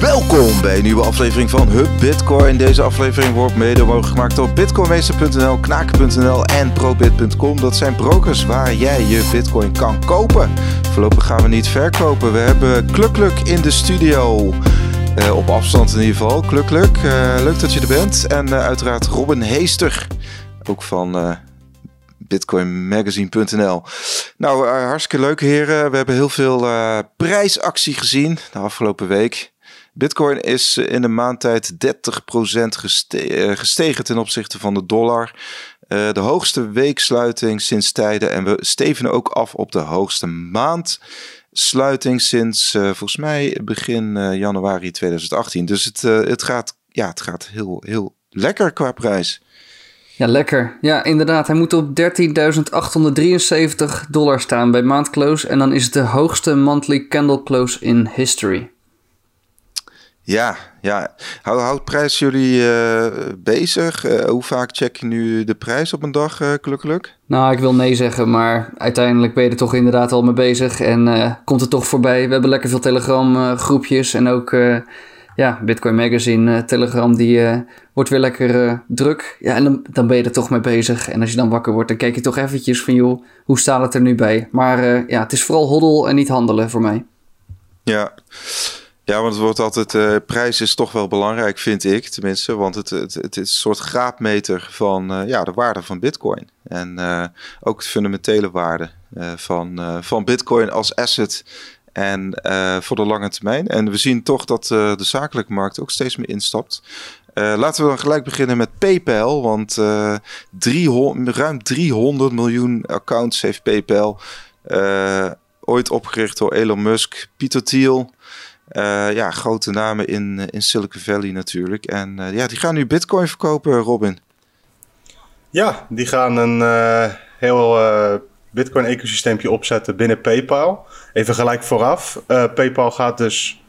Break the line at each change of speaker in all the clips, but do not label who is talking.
Welkom bij een nieuwe aflevering van Hub Bitcoin. Deze aflevering wordt mede mogelijk gemaakt door bitcoinmeester.nl, knaken.nl en probit.com. Dat zijn brokers waar jij je bitcoin kan kopen. Voorlopig gaan we niet verkopen. We hebben Klukluk in de studio. Uh, op afstand in ieder geval. Klukluk, uh, leuk dat je er bent. En uh, uiteraard Robin Heester, ook van bitcoinmagazine.nl. Nou, hartstikke leuk heren. We hebben heel veel prijsactie gezien de afgelopen week. Bitcoin is in een maand tijd 30% geste gestegen ten opzichte van de dollar. Uh, de hoogste weeksluiting sinds tijden. En we stevenen ook af op de hoogste maandsluiting sinds uh, volgens mij begin januari 2018. Dus het, het, gaat, ja, het gaat heel, heel lekker qua prijs.
Ja, lekker. Ja, inderdaad. Hij moet op 13.873 dollar staan bij maandclose. En dan is het de hoogste monthly candle close in history.
Ja, ja. Houdt prijs jullie uh, bezig? Uh, hoe vaak check je nu de prijs op een dag, uh, gelukkig?
Nou, ik wil nee zeggen, maar uiteindelijk ben je er toch inderdaad al mee bezig. En komt het toch voorbij. We hebben lekker veel Telegram groepjes en ook ja, Bitcoin Magazine, Telegram, die wordt weer lekker druk. Ja, en dan, dan ben je er toch mee bezig. En als je dan wakker wordt, dan kijk je toch eventjes van, joh, hoe staat het er nu bij? Maar ja, het is vooral hoddel en niet handelen voor mij.
Ja. Ja, want het wordt altijd, uh, prijs is toch wel belangrijk, vind ik tenminste. Want het, het, het is een soort graadmeter van uh, ja, de waarde van Bitcoin. En uh, ook de fundamentele waarde van, van Bitcoin als asset. En voor de lange termijn. En we zien toch dat de zakelijke markt ook steeds meer instapt. laten we dan gelijk beginnen met PayPal. Want 300, ruim 300 miljoen accounts heeft PayPal. ooit opgericht door Elon Musk, Peter Thiel. Uh, ja, grote namen in, in Silicon Valley natuurlijk. En uh, ja, die gaan nu Bitcoin verkopen, Robin.
Ja, die gaan een heel Bitcoin-ecosysteempje opzetten binnen PayPal. Even gelijk vooraf. PayPal gaat dus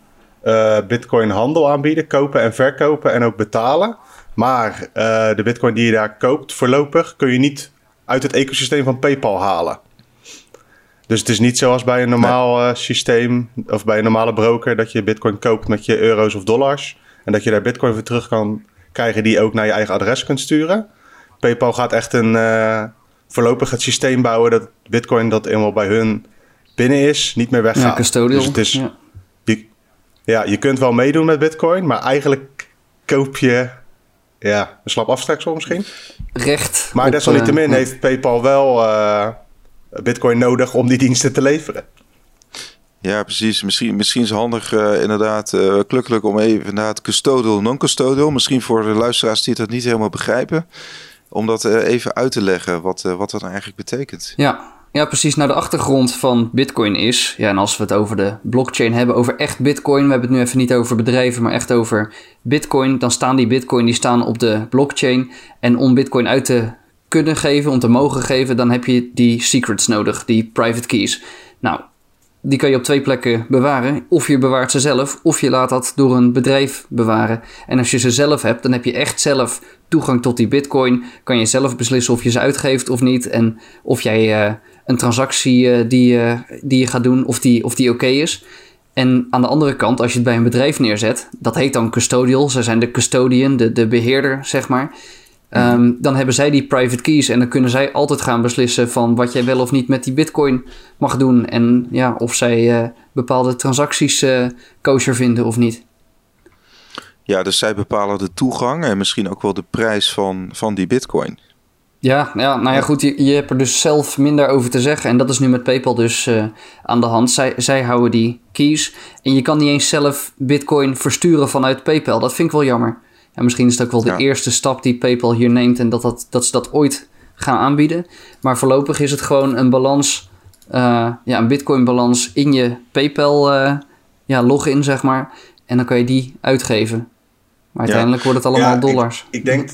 Bitcoin-handel aanbieden, kopen en verkopen en ook betalen. Maar de Bitcoin die je daar koopt, voorlopig kun je niet uit het ecosysteem van PayPal halen. Dus het is niet zoals bij een normaal uh, systeem of bij een normale broker dat je bitcoin koopt met je euro's of dollars. En dat je daar bitcoin voor terug kan krijgen die je ook naar je eigen adres kunt sturen. PayPal gaat echt een uh, voorlopig het systeem bouwen dat bitcoin dat eenmaal bij hun binnen is, niet meer weggaat. Ja,
custodial. Dus het is,
ja. Je, ja, je kunt wel meedoen met bitcoin, maar eigenlijk koop je ja, een slap afstreksel misschien.
Recht.
Maar desalniettemin uh, heeft PayPal wel Bitcoin nodig om die diensten te leveren.
Ja, precies. Misschien, misschien is het handig uh, inderdaad uh, klukkelijk om even inderdaad custodial, non-custodial. Misschien voor de luisteraars die dat niet helemaal begrijpen. Om dat uh, even uit te leggen, wat, wat dat nou eigenlijk betekent.
Ja. ja, precies. Nou, de achtergrond van Bitcoin is... Ja, en als we het over de blockchain hebben, over echt Bitcoin... We hebben het nu even niet over bedrijven, maar echt over Bitcoin. Dan staan die Bitcoin die staan op de blockchain. En om Bitcoin uit te kunnen geven, om te mogen geven, dan heb je die secrets nodig, die private keys. Nou, die kan je op twee plekken bewaren. Of je bewaart ze zelf, of je laat dat door een bedrijf bewaren. En als je ze zelf hebt, dan heb je echt zelf toegang tot die bitcoin. Kan je zelf beslissen of je ze uitgeeft of niet. En of jij uh, een transactie uh, die, uh, die je gaat doen, of die, of die oké is. En aan de andere kant, als je het bij een bedrijf neerzet, dat heet dan custodial. Ze zijn de custodian, de, de beheerder, zeg maar. Um, dan hebben zij die private keys en dan kunnen zij altijd gaan beslissen van wat jij wel of niet met die bitcoin mag doen. En ja, of zij uh, bepaalde transacties uh, kosher vinden of niet.
Ja, dus zij bepalen de toegang en misschien ook wel de prijs van, van die bitcoin.
Ja, ja, nou ja, goed, je, je hebt er dus zelf minder over te zeggen. En dat is nu met PayPal dus uh, aan de hand. Zij, zij houden die keys. En je kan niet eens zelf bitcoin versturen vanuit PayPal. Dat vind ik wel jammer. En misschien is het ook wel de eerste stap die PayPal hier neemt en dat, dat, dat ze dat ooit gaan aanbieden. Maar voorlopig is het gewoon een balans, uh, ja, een Bitcoin-balans in je PayPal uh, ja, login, zeg maar. En dan kan je die uitgeven. Maar uiteindelijk wordt het allemaal ja, dollars.
Ik, ik, denk,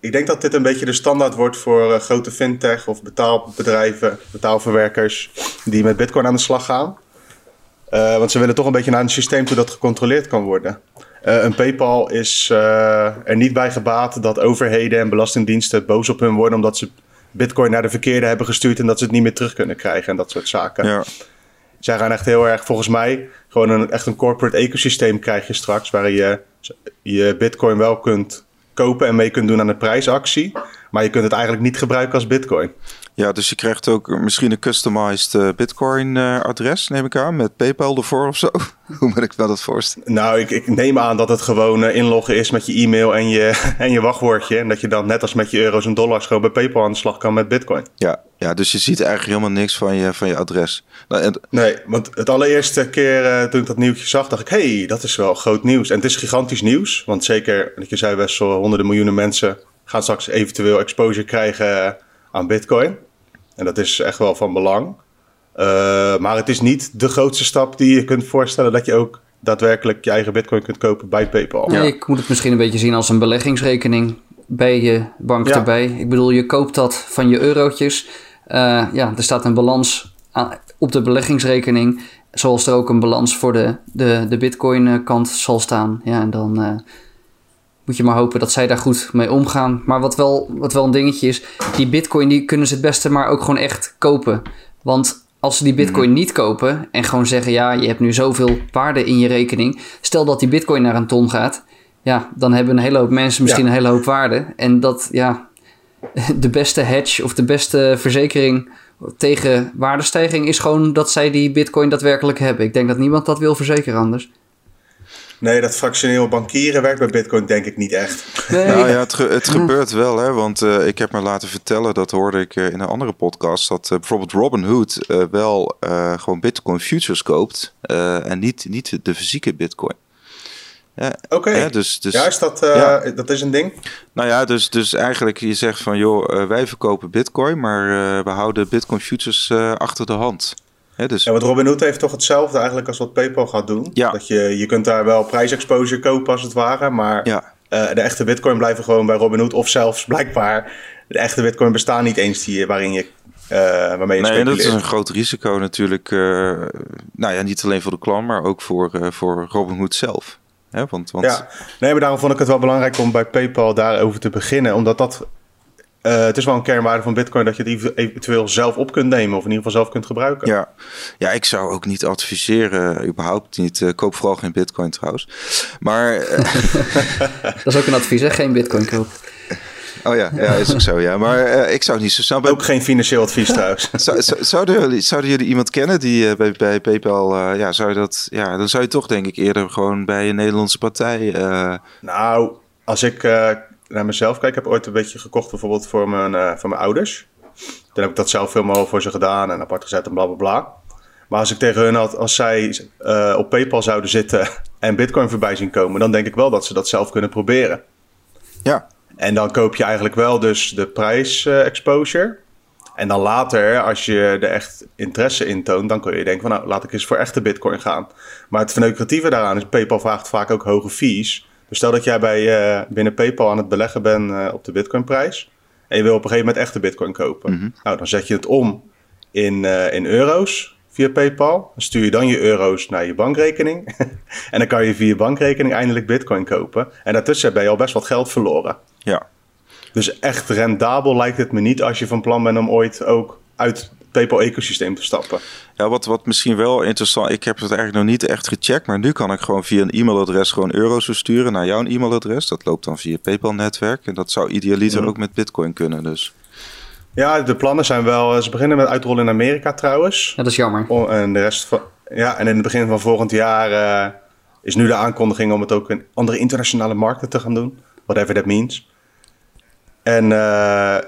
ik denk dat dit een beetje de standaard wordt voor uh, grote fintech of betaalbedrijven, betaalverwerkers die met Bitcoin aan de slag gaan. want ze willen toch een beetje naar een systeem toe dat gecontroleerd kan worden. Uh, een PayPal is uh, er niet bij gebaat dat overheden en belastingdiensten boos op hun worden omdat ze Bitcoin naar de verkeerde hebben gestuurd en dat ze het niet meer terug kunnen krijgen en dat soort zaken. Ja. Zij gaan echt heel erg, volgens mij, gewoon een, echt een corporate ecosysteem krijg je straks, waar je je bitcoin wel kunt kopen en mee kunt doen aan de prijsactie. Maar je kunt het eigenlijk niet gebruiken als bitcoin.
Ja, dus je krijgt ook misschien een customized uh, Bitcoin-adres, neem ik aan, met PayPal ervoor of zo. Hoe moet ik me dat voorstellen?
Nou, ik, ik neem aan dat het gewoon uh, inloggen is met je e-mail en je, en je wachtwoordje. En dat je dan net als met je euro's en dollars gewoon bij PayPal aan de slag kan met Bitcoin.
Ja, ja dus je ziet eigenlijk helemaal niks van je, van je adres.
Nou, en... Nee, want het allereerste keer toen ik dat nieuwtje zag, dacht ik: hey, dat is wel groot nieuws. En het is gigantisch nieuws, want zeker, dat je zei, best wel honderden miljoenen mensen gaan straks eventueel exposure krijgen aan Bitcoin. En dat is echt wel van belang. Uh, maar het is niet de grootste stap die je kunt voorstellen dat je ook daadwerkelijk je eigen bitcoin kunt kopen bij PayPal.
Nee, ik moet het misschien een beetje zien als een beleggingsrekening bij je bank ja. erbij. Ik bedoel, je koopt dat van je eurotjes. Uh, ja, er staat een balans op de beleggingsrekening. Zoals er ook een balans voor de, de, de bitcoin kant zal staan. Ja, en dan... Uh, moet je maar hopen dat zij daar goed mee omgaan. Maar wat wel, wat wel een dingetje is, die bitcoin die kunnen ze het beste maar ook gewoon echt kopen. Want als ze die bitcoin mhm. niet kopen en gewoon zeggen, ja, je hebt nu zoveel waarde in je rekening. Stel dat die bitcoin naar een ton gaat, ja, dan hebben een hele hoop mensen misschien een hele hoop waarde. En dat, ja, de beste hedge of de beste verzekering tegen waardestijging is gewoon dat zij die bitcoin daadwerkelijk hebben. Ik denk dat niemand dat wil verzekeren anders.
Nee, dat fractioneel bankieren werkt bij Bitcoin denk ik niet echt.
Nee. Nou ja, het, het gebeurt wel, hè? Want uh, ik heb me laten vertellen, dat hoorde ik uh, in een andere podcast, dat uh, bijvoorbeeld Robinhood wel gewoon Bitcoin futures koopt en niet, niet de fysieke Bitcoin.
Ja, Oké, okay. dus, dus, ja, is dat, ja. dat is een ding?
Nou ja, dus, dus eigenlijk je zegt van joh, wij verkopen Bitcoin, maar we houden Bitcoin futures achter de hand.
He, dus... Ja, want Robinhood heeft toch hetzelfde eigenlijk als wat PayPal gaat doen. Ja. Dat je, je kunt daar wel prijsexposure kopen als het ware, maar ja. uh, de echte bitcoin blijven gewoon bij Robinhood. Of zelfs blijkbaar, de echte bitcoin bestaan niet eens die, waarin je uh, waarmee je
nee, dat is een groot risico natuurlijk. Uh, nou ja, niet alleen voor de klant, maar ook voor, uh, voor Robinhood zelf. Hè, want, want...
Ja, nee, maar daarom vond ik het wel belangrijk om bij PayPal daarover te beginnen. Omdat dat uh, het is wel een kernwaarde van Bitcoin dat je het eventueel zelf op kunt nemen of in ieder geval zelf kunt gebruiken.
Ja, ja ik zou ook niet adviseren, überhaupt niet. Uh, koop vooral geen Bitcoin trouwens. Maar. Uh...
dat is ook een advies, hè? Geen Bitcoin kopen.
Oh ja, ja, is ook zo, ja. Maar ik zou niet zo snel...
Bij... Ook geen financieel advies trouwens.
zou, zouden, jullie, zouden jullie iemand kennen die bij, bij PayPal... ja, zou je dat... Ja, dan zou je toch denk ik eerder gewoon bij een Nederlandse partij...
Nou, als ik naar mezelf kijk, ik heb ooit een beetje gekocht bijvoorbeeld voor mijn, uh, voor mijn ouders. Toen heb ik dat zelf helemaal voor ze gedaan en apart gezet en bla bla bla. Maar als ik tegen hun had, als zij uh, op PayPal zouden zitten en Bitcoin voorbij zien komen, dan denk ik wel dat ze dat zelf kunnen proberen.
Ja.
En dan koop je eigenlijk wel dus de prijs uh, exposure. En dan later, als je er echt interesse in toont, dan kun je denken van nou, laat ik eens voor echte Bitcoin gaan. Maar het verneukeratieve daaraan is, PayPal vraagt vaak ook hoge fees. Dus stel dat jij bij, uh, binnen PayPal aan het beleggen bent uh, op de Bitcoinprijs. En je wil op een gegeven moment echte Bitcoin kopen. Mm -hmm. Nou, dan zet je het om in, uh, in euro's via PayPal. Dan stuur je dan je euro's naar je bankrekening. en dan kan je via je bankrekening eindelijk Bitcoin kopen. En daartussen ben je al best wat geld verloren.
Ja.
Dus echt rendabel lijkt het me niet als je van plan bent om ooit ook uit PayPal-ecosysteem te stappen.
Ja, wat, wat misschien wel interessant... Ik heb het eigenlijk nog niet echt gecheckt... maar nu kan ik gewoon via een e-mailadres gewoon euro's versturen naar jouw e-mailadres. Dat loopt dan via PayPal-netwerk. En dat zou idealiter ook met Bitcoin kunnen dus.
Ja, de plannen zijn wel... Ze beginnen met uitrollen in Amerika trouwens.
Ja, dat is jammer.
en de rest van... Ja, en in het begin van volgend jaar... Uh, is nu de aankondiging om het ook in andere internationale markten te gaan doen. Whatever that means. En uh,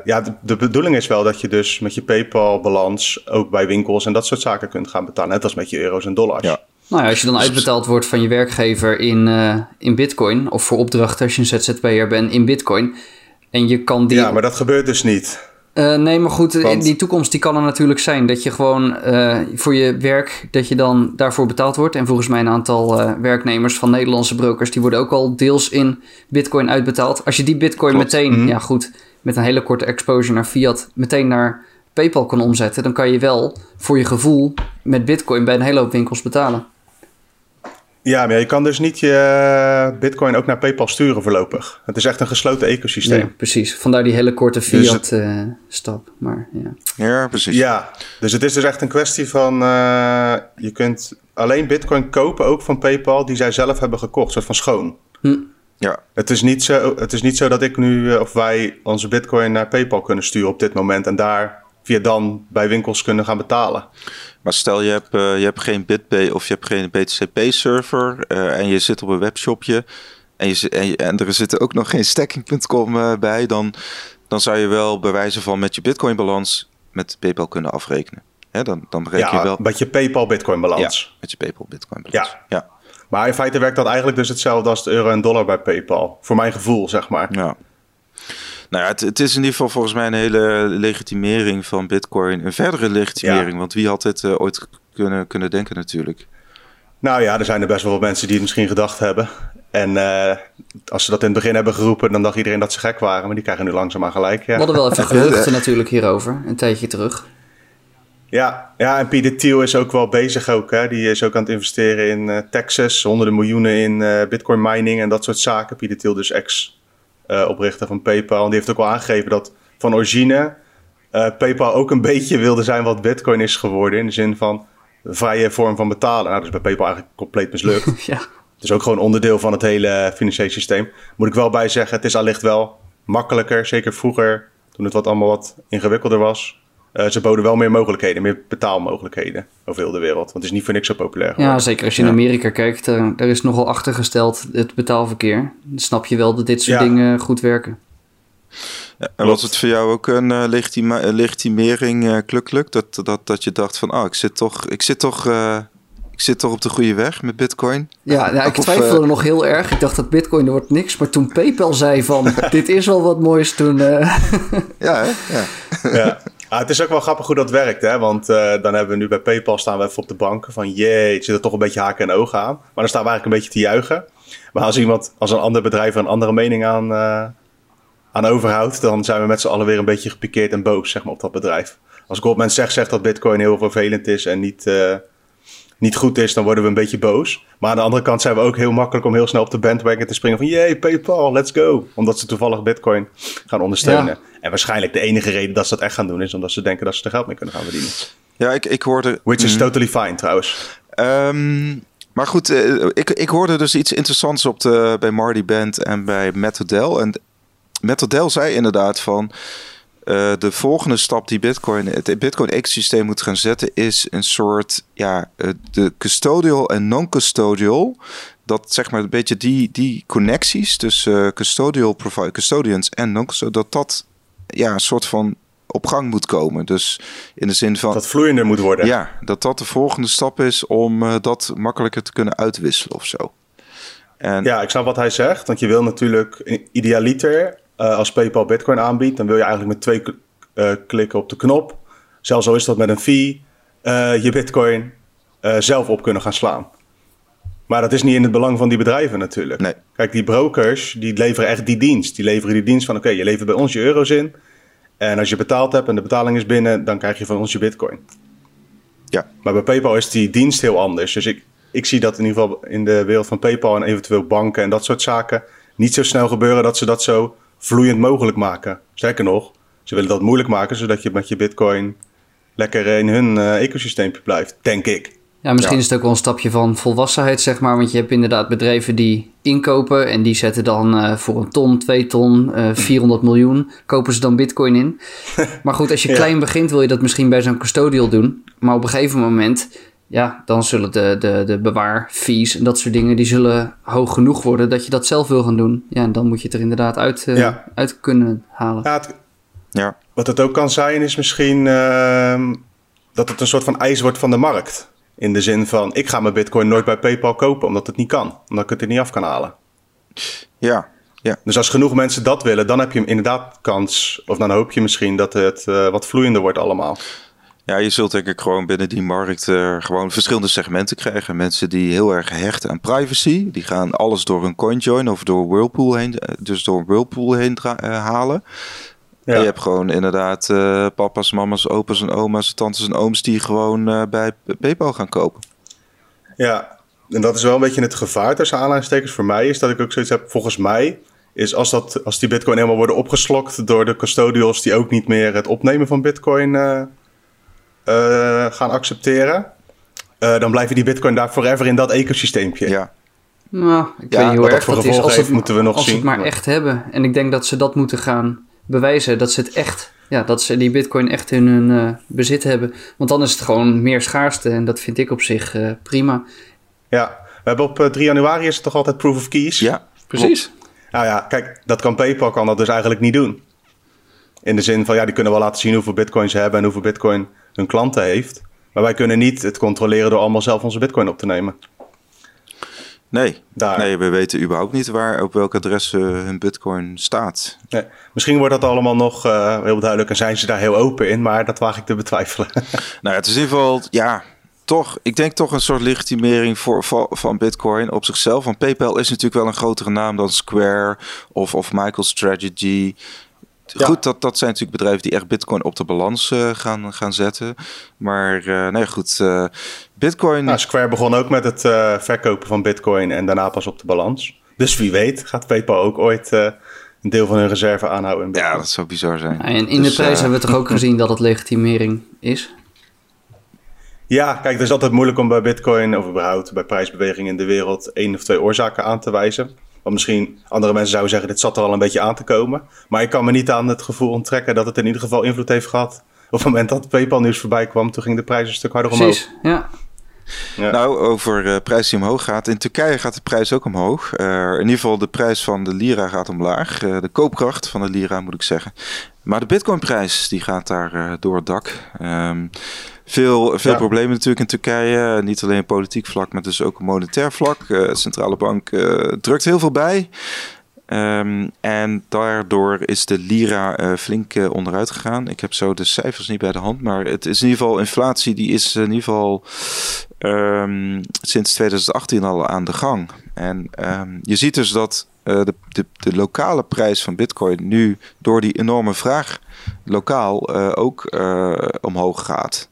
ja, de, de, bedoeling is wel dat je dus met je PayPal-balans ook bij winkels en dat soort zaken kunt gaan betalen. Net als met je euro's en dollars.
Ja. Nou ja, als je dan uitbetaald wordt van je werkgever in, uh, in Bitcoin, of voor opdrachten als je een ZZP'er bent in Bitcoin. En je kan die.
Ja, maar dat gebeurt dus niet.
Uh, nee, maar goed, Want... die toekomst die kan er natuurlijk zijn. Dat je gewoon uh, voor je werk, dat je dan daarvoor betaald wordt. En volgens mij een aantal uh, werknemers van Nederlandse brokers, die worden ook al deels in bitcoin uitbetaald. Als je die bitcoin Klopt. meteen, mm -hmm. ja goed, met een hele korte exposure naar fiat, meteen naar PayPal kan omzetten, dan kan je wel voor je gevoel met bitcoin bij een hele hoop winkels betalen.
Ja, maar je kan dus niet je bitcoin ook naar PayPal sturen voorlopig. Het is echt een gesloten ecosysteem.
Precies. Vandaar die hele korte
Dus
fiat-stap. maar ja.
Ja, precies.
Ja, dus het is dus echt een kwestie van... eh, je kunt alleen bitcoin kopen, ook van PayPal, die zij zelf hebben gekocht. Een soort van schoon.
Ja,
Het is niet zo, het is niet zo dat ik nu eh, of wij onze bitcoin naar PayPal kunnen sturen op dit moment... en daar via dan bij winkels kunnen gaan betalen.
Maar stel je hebt, eh, je hebt geen BitPay of je hebt geen BTCP-server eh, en je zit op een webshopje en, je, en, je- en er zit ook nog geen stacking.com eh, bij, dan, dan zou je wel bij wijze van met je Bitcoin-balans met PayPal kunnen afrekenen. Hè, dan, dan bereken
Ja,
je wel
met je PayPal bitcoin balans.
met je PayPal Bitcoin-balans.
Ja.
ja.
Maar in feite werkt dat eigenlijk dus hetzelfde als de euro en dollar bij PayPal. Voor mijn gevoel, zeg maar.
Ja. Nou ja, het, het is in ieder geval volgens mij een hele legitimering van Bitcoin. Een verdere legitimering,
Ja.
want wie had dit eh, ooit kunnen, kunnen denken natuurlijk.
Nou ja, er zijn er best wel wat mensen die het misschien gedacht hebben. En eh, als ze dat in het begin hebben geroepen, dan dacht iedereen dat ze gek waren. Maar die krijgen nu langzaamaan gelijk.
We
Ja,
hadden wel even geruchten natuurlijk hierover, een tijdje terug.
ja, ja en Pieter Thiel is ook wel bezig ook. Hè. Die is ook aan het investeren in eh, Texas. Honderden miljoenen in eh, bitcoin mining en dat soort zaken. Pieter Thiel dus ex-oprichter van PayPal. En die heeft ook wel aangegeven dat van origine eh, PayPal ook een beetje wilde zijn wat bitcoin is geworden. In de zin van vrije vorm van betalen. Nou, dat is bij PayPal eigenlijk compleet mislukt.
ja.
Het is ook gewoon onderdeel van het hele financiële systeem. Moet ik wel bij zeggen, het is allicht wel makkelijker. Zeker vroeger, toen het wat allemaal wat ingewikkelder was. Eh, ze boden wel meer mogelijkheden, meer betaalmogelijkheden over heel de wereld. Want het is niet voor niks zo populair
ja, zeker als je in Amerika kijkt, daar, daar is nogal achtergesteld het betaalverkeer. Dan snap je wel dat dit soort
Ja.
dingen goed werken.
Ja, en was het voor jou ook een eh, legitima- eh, legitimering, klukluk? Dat, dat, dat je dacht van, oh, ik zit toch, ik zit toch, eh, ik zit toch op de goede weg met Bitcoin?
Ja, nou, ik
Of,
twijfelde nog heel erg. Ik dacht dat bitcoin er wordt niks. Maar toen PayPal zei van, dit is wel wat moois, toen... eh,
Ja, hè? ja.
Ja. Ah, het is ook wel grappig hoe dat werkt, hè? Want eh, dan hebben we nu bij PayPal staan we even op de banken van jee, het zit er toch een beetje haken en ogen aan. Maar dan staan we eigenlijk een beetje te juichen. Maar als iemand, als een ander bedrijf een andere mening aan, eh, aan overhoudt, dan zijn we met z'n allen weer een beetje gepikeerd en boos, zeg maar, op dat bedrijf. Als Goldman zegt, zegt dat Bitcoin heel vervelend is en niet, eh, niet goed is, dan worden we een beetje boos. Maar aan de andere kant zijn we ook heel makkelijk om heel snel op de bandwagon te springen van jee, PayPal, let's go. Omdat ze toevallig Bitcoin gaan ondersteunen.
Ja.
En waarschijnlijk de enige reden dat ze dat echt gaan doen is omdat ze denken dat ze er geld mee kunnen gaan verdienen.
ja ik, ik hoorde...
Which is
Mhm.
totally fine trouwens.
Ehm, maar goed, eh, ik, ik hoorde dus iets interessants op de, bij Marty Band en bij Matt Odell. En Matt Odell zei inderdaad van... eh, de volgende stap die Bitcoin, het Bitcoin-ecosysteem moet gaan zetten... is een soort, ja, eh, de custodial en non-custodial... dat zeg maar een beetje die, die connecties tussen eh, custodial custodians en non-custodial... dat dat ja, een soort van op gang moet komen. Dus in de zin van...
Dat vloeiender moet worden.
Ja, dat dat de volgende stap is om dat makkelijker te kunnen uitwisselen of zo. En
Ja, ik snap wat hij zegt. Want je wil natuurlijk idealiter, eh, als PayPal Bitcoin aanbiedt, dan wil je eigenlijk met twee eh, klikken op de knop. Zelfs al is dat met een fee, eh, je Bitcoin zelf op kunnen gaan slaan. Maar dat is niet in het belang van die bedrijven natuurlijk.
Nee.
Kijk, die brokers, die leveren echt die dienst. Die leveren die dienst van, oké, je levert bij ons je euro's in. En als je betaald hebt en de betaling is binnen, dan krijg je van ons je bitcoin.
ja,
Maar bij PayPal is die dienst heel anders. Dus ik, ik zie dat in ieder geval in de wereld van PayPal en eventueel banken en dat soort zaken niet zo snel gebeuren dat ze dat zo vloeiend mogelijk maken. Sterker nog, ze willen dat moeilijk maken zodat je met je bitcoin lekker in hun eh ecosysteempje blijft, denk ik.
Ja, misschien
Ja.
is het ook wel een stapje van volwassenheid, zeg maar. Want je hebt inderdaad bedrijven die inkopen en die zetten dan eh, voor een ton, twee ton, eh 400 miljoen, kopen ze dan bitcoin in. Maar goed, als je
Ja.
klein begint wil je dat misschien bij zo'n custodial doen. Maar op een gegeven moment, ja, dan zullen de, de, de bewaarfees en dat soort dingen, die zullen hoog genoeg worden dat je dat zelf wil gaan doen. Ja, en dan moet je het er inderdaad uit, eh,
Ja.
uit kunnen halen.
Ja, het-
ja,
wat het ook kan zijn is misschien ehm, dat het een soort van eis wordt van de markt. In de zin van, ik ga mijn bitcoin nooit bij PayPal kopen omdat het niet kan. Omdat ik het er niet af kan halen.
ja, ja,
Dus als genoeg mensen dat willen, dan heb je inderdaad kans. Of dan hoop je misschien dat het eh, wat vloeiender wordt allemaal.
Ja. Je zult denk ik gewoon binnen die markt eh, gewoon verschillende segmenten krijgen. Mensen die heel erg hechten aan privacy, die gaan alles door een CoinJoin of door Whirlpool heen, eh, dus door Whirlpool heen eh, halen.
Ja.
En je hebt gewoon inderdaad papa's, mama's, opa's en oma's, tantes en ooms die gewoon bij PayPal gaan kopen.
Ja, en dat is wel een beetje het gevaar tussen aanleidingstekens voor mij, is dat ik ook zoiets heb, volgens mij, is als, dat, als die bitcoin helemaal worden opgeslokt door de custodials die ook niet meer het opnemen van bitcoin uh, uh, gaan accepteren, uh, dan blijven die bitcoin daar forever in dat ecosysteempje.
Ja.
Nou, ik weet niet hoe erg dat is. Als,
het, moeten we nog
als
zien.
het maar echt hebben. En ik denk dat ze dat moeten gaan bewijzen. Dat ze het echt, ja, dat ze die bitcoin echt in hun uh, bezit hebben. Want dan is het gewoon meer schaarste. En dat vind ik op zich uh, prima.
Ja, we hebben op uh, 3 januari is het toch altijd proof of keys?
Ja,
precies.
Nou ja, kijk, dat kan PayPal kan dat dus eigenlijk niet doen. In de zin van, ja, die kunnen wel laten zien hoeveel bitcoin ze hebben en hoeveel bitcoin hun klanten heeft. Maar wij kunnen niet het controleren door allemaal zelf onze bitcoin op te nemen.
Nee, Daar. nee we weten überhaupt niet waar op welk adres uh, hun bitcoin staat.
Nee. Misschien wordt dat allemaal nog uh, heel duidelijk en zijn ze daar heel open in, maar dat waag ik te betwijfelen.
nou, het is in ieder geval, ja, toch, ik denk toch een soort legitimering voor, van, van Bitcoin op zichzelf. Want PayPal is natuurlijk wel een grotere naam dan Square of, of MicroStrategy. Ja. Goed, dat, dat zijn natuurlijk bedrijven die echt Bitcoin op de balans uh, gaan, gaan zetten. Maar uh, nee, goed. Uh, Bitcoin.
Nou, Square begon ook met het verkopen van Bitcoin en daarna pas op de balans. Dus wie weet gaat PayPal ook ooit een deel van hun reserve aanhouden. In
ja, dat zou bizar zijn.
en in dus, de prijs hebben we toch ook gezien dat het legitimering is?
Ja, kijk, het is altijd moeilijk om bij Bitcoin of überhaupt bij prijsbewegingen in de wereld één of twee oorzaken aan te wijzen. Want misschien andere mensen zouden zeggen, dit zat er al een beetje aan te komen. Maar ik kan me niet aan het gevoel onttrekken dat het in ieder geval invloed heeft gehad. Op het moment dat PayPal nieuws voorbij kwam, toen ging de prijs een stuk harder
Precies,
omhoog.
ja.
Ja. Nou, over uh, prijs die omhoog gaat. In Turkije gaat de prijs ook omhoog. Uh, in ieder geval de prijs van de lira gaat omlaag. Uh, de koopkracht van de lira moet ik zeggen. Maar de bitcoinprijs die gaat daar door het dak. Um, veel, veel ja. problemen natuurlijk in Turkije. Niet alleen politiek vlak, maar dus ook monetair vlak. de centrale bank drukt heel veel bij. Um, en daardoor is de lira uh, flink uh, onderuit gegaan. Ik heb zo de cijfers niet bij de hand, maar het is in ieder geval inflatie die is in ieder geval um, sinds 2018 al aan de gang. En um, je ziet dus dat uh, de, de, de, lokale prijs van Bitcoin nu door die enorme vraag lokaal ook omhoog gaat.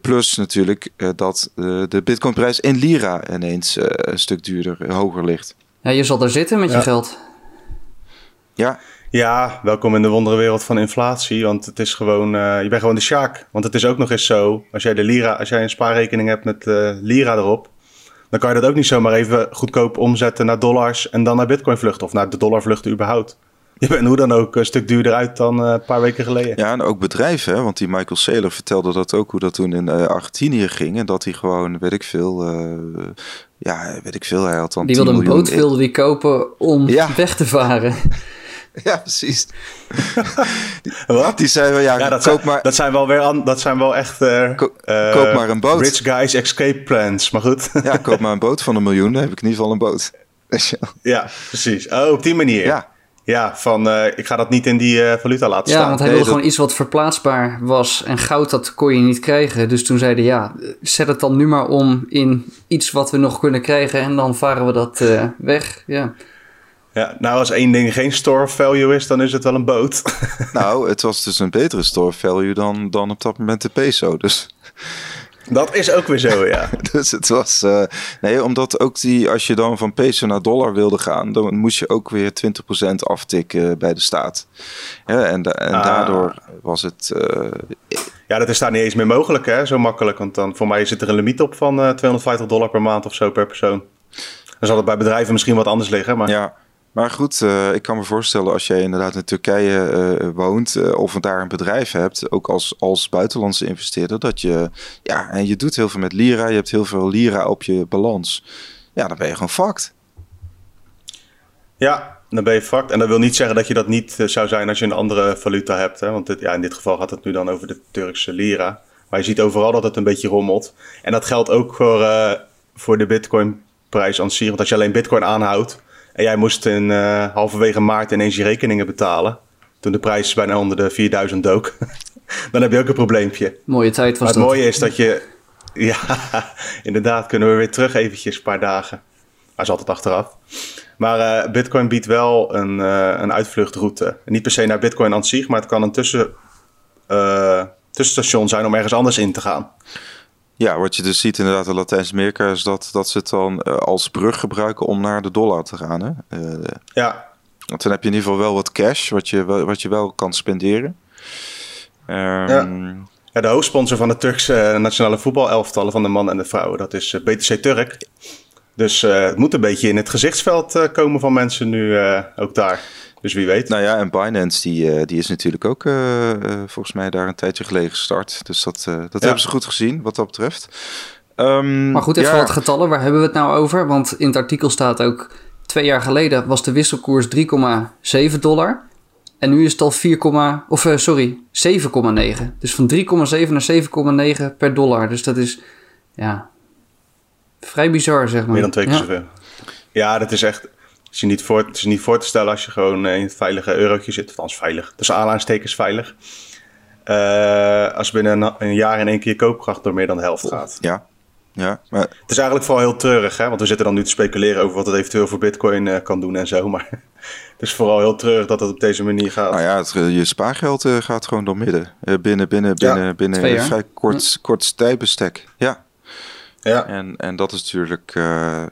plus natuurlijk dat de Bitcoinprijs in lira ineens een stuk duurder, hoger ligt.
Ja, je zal er zitten met
ja.
je geld.
Ja.
Ja, welkom in de wonderenwereld van inflatie. Want het is gewoon, uh, je bent gewoon de sjaak. Want het is ook nog eens zo, als jij de lira, als jij een spaarrekening hebt met uh, lira erop, dan kan je dat ook niet zomaar even goedkoop omzetten naar dollars en dan naar bitcoin vluchten. Of naar de dollar vluchten überhaupt. Je bent hoe dan ook een stuk duurder uit dan uh, een paar weken geleden.
Ja, en ook bedrijven, hè? want die Michael Saylor vertelde dat ook, hoe dat toen in uh, Argentinië ging. En dat hij gewoon, weet ik veel, uh, ja, weet ik veel, hij had dan
Die wilde een boot wilde die kopen om ja. weg te varen.
Ja, precies.
Wat?
Die zei wel, ja,
ja dat,
koop
zijn,
maar...
dat zijn wel weer, an, dat zijn wel echt... Uh,
Ko koop maar een boot.
Rich guys escape plans, maar goed.
ja, koop maar een boot van een miljoen, dan heb ik in ieder geval een boot.
ja, precies. Oh, op die manier.
Ja.
Ja, van uh, ik ga dat niet in die uh, valuta laten
ja,
staan.
want hij
nee,
wilde dat... gewoon iets wat verplaatsbaar was. En goud, dat kon je niet krijgen. Dus toen zeiden ja, zet het dan nu maar om in iets wat we nog kunnen krijgen. En dan varen we dat uh, weg. Ja.
Ja, nou als één ding geen store value is, dan is het wel een boot.
nou, het was dus een betere store value dan, dan op dat moment de peso. Dus...
Dat is ook weer zo, ja.
dus het was. Uh, nee, omdat ook die. Als je dan van peso naar dollar wilde gaan. dan moest je ook weer 20% aftikken bij de staat. Ja, en, da en ah. daardoor was het. Uh,
ja, dat is daar niet eens meer mogelijk, hè? Zo makkelijk. Want dan voor mij zit er een limiet op van uh, 250 dollar per maand of zo per persoon. Dan zal het bij bedrijven misschien wat anders liggen. Maar...
Ja. Maar goed, uh, ik kan me voorstellen als jij inderdaad in Turkije uh, woont uh, of daar een bedrijf hebt, ook als, als buitenlandse investeerder, dat je, ja, en je doet heel veel met lira, je hebt heel veel lira op je balans. Ja, dan ben je gewoon fucked.
Ja, dan ben je fucked. En dat wil niet zeggen dat je dat niet zou zijn als je een andere valuta hebt. Hè? Want dit, ja, in dit geval gaat het nu dan over de Turkse lira. Maar je ziet overal dat het een beetje rommelt. En dat geldt ook voor, voor de bitcoin prijs aan. Want als je alleen bitcoin aanhoudt, en jij moest in uh, halverwege maart ineens je rekeningen betalen. Toen de prijs bijna onder de 4000 dook. dan heb je ook een probleempje.
Mooie tijd was
maar het
dat.
mooie is dat je... Ja, inderdaad kunnen we weer terug eventjes een paar dagen. Maar is altijd achteraf. Maar uh, Bitcoin biedt wel een, uh, een uitvluchtroute. Niet per se naar Bitcoin aan zich, maar het kan een tussen, tussenstation zijn om ergens anders in te gaan.
Ja, wat je dus ziet inderdaad in Latijns-Amerika is dat, dat ze het dan uh, als brug gebruiken om naar de dollar te gaan. Hè? Uh,
ja.
Want dan heb je in ieder geval wel wat cash wat je, wat je wel kan spenderen. Um,
ja. ja. de hoofdsponsor van de Turkse nationale voetbalelftallen van de mannen en de vrouwen, dat is BTC Turk. Dus het moet een beetje in het gezichtsveld komen van mensen nu ook daar. Dus wie weet.
Nou ja, en Binance die, uh, die is natuurlijk ook uh, volgens mij daar een tijdje geleden gestart. Dus dat, dat ja. hebben ze goed gezien wat dat betreft. Um,
maar goed, even ja. wat getallen. Waar hebben we het nou over? Want in het artikel staat ook... Twee jaar geleden was de wisselkoers 3,7 dollar. En nu is het al 4, of uh, sorry, 7,9. Dus van 3,7 naar 7,9 per dollar. Dus dat is, ja, vrij bizar, zeg maar.
Meer dan twee keer ja. zoveel. Ja, dat is echt is, niet voor, het is niet voor te stellen als je gewoon in het veilige eurotje zit. Althans veilig. Dus aanstekens veilig. Uh, als binnen een, een, jaar in één keer je koopkracht door meer dan de helft gaat.
Ja. Ja,
maar... Het is eigenlijk vooral heel treurig, hè? want we zitten dan nu te speculeren over wat het eventueel voor Bitcoin uh, kan doen en zo. Maar het is vooral heel treurig dat het op deze manier gaat.
Nou ja, het, je spaargeld uh, gaat gewoon door midden. Uh, binnen binnen, binnen, ja. binnen een vrij kort, ja. kort tijdbestek. Ja.
ja.
En, en dat is natuurlijk,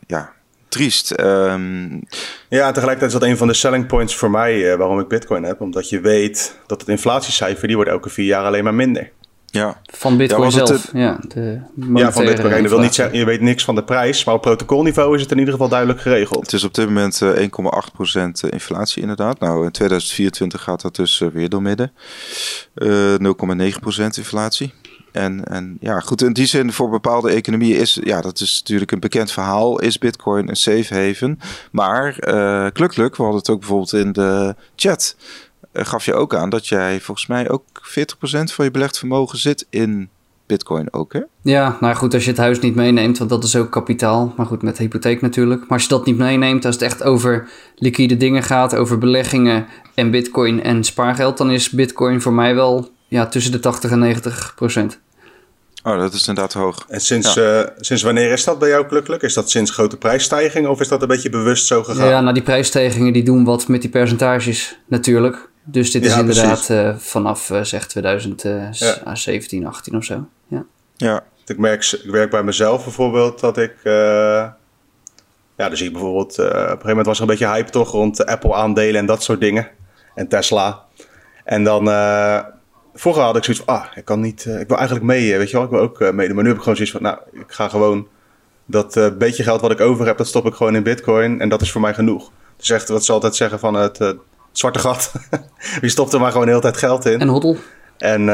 ja, triest. Um...
Ja, tegelijkertijd is dat een van de selling points voor mij uh, waarom ik Bitcoin heb. Omdat je weet dat het inflatiecijfer, die wordt elke vier jaar alleen maar minder.
Ja.
Van Bitcoin ja, zelf. Het, ja,
de ja, van Bitcoin. Je, wil niet zeggen, je weet niks van de prijs, maar op protocolniveau is het in ieder geval duidelijk geregeld.
Het is op dit moment uh, 1,8% inflatie inderdaad. Nou, in 2024 gaat dat dus weer door midden. 0,9% inflatie. En, en ja, goed, in die zin voor bepaalde economieën is, ja, dat is natuurlijk een bekend verhaal, is Bitcoin een safe haven. Maar uh, klukluk, we hadden het ook bijvoorbeeld in de chat, uh, gaf je ook aan dat jij volgens mij ook 40% van je belegd vermogen zit in Bitcoin ook, hè?
Ja, nou goed, als je het huis niet meeneemt, want dat is ook kapitaal. Maar goed, met hypotheek natuurlijk. Maar als je dat niet meeneemt, als het echt over liquide dingen gaat, over beleggingen en Bitcoin en spaargeld, dan is Bitcoin voor mij wel ja, tussen de 80 en 90 procent.
Oh, dat is inderdaad hoog.
En sinds, ja. uh, sinds wanneer is dat bij jou gelukkig? Is dat sinds grote prijsstijgingen of is dat een beetje bewust zo gegaan?
Ja, nou die prijsstijgingen die doen wat met die percentages natuurlijk. Dus dit is ja, inderdaad uh, vanaf uh, zeg 2017, ja. 18 of zo. Ja.
ja.
Ik merk, ik werk bij mezelf bijvoorbeeld dat ik... ja, dan zie ik bijvoorbeeld... op een gegeven moment was er een beetje hype toch rond Apple aandelen en dat soort dingen. En Tesla. En dan vroeger had ik zoiets van, ah, ik kan niet, uh, ik wil eigenlijk mee, weet je wel, ik wil ook uh, meedoen. Maar nu heb ik gewoon zoiets van, nou, ik ga gewoon dat uh, beetje geld wat ik over heb, dat stop ik gewoon in bitcoin en dat is voor mij genoeg. Dus echt, wat ze altijd zeggen van het, het zwarte gat. Wie stopt er maar gewoon de hele tijd geld in.
En hoddel.
En,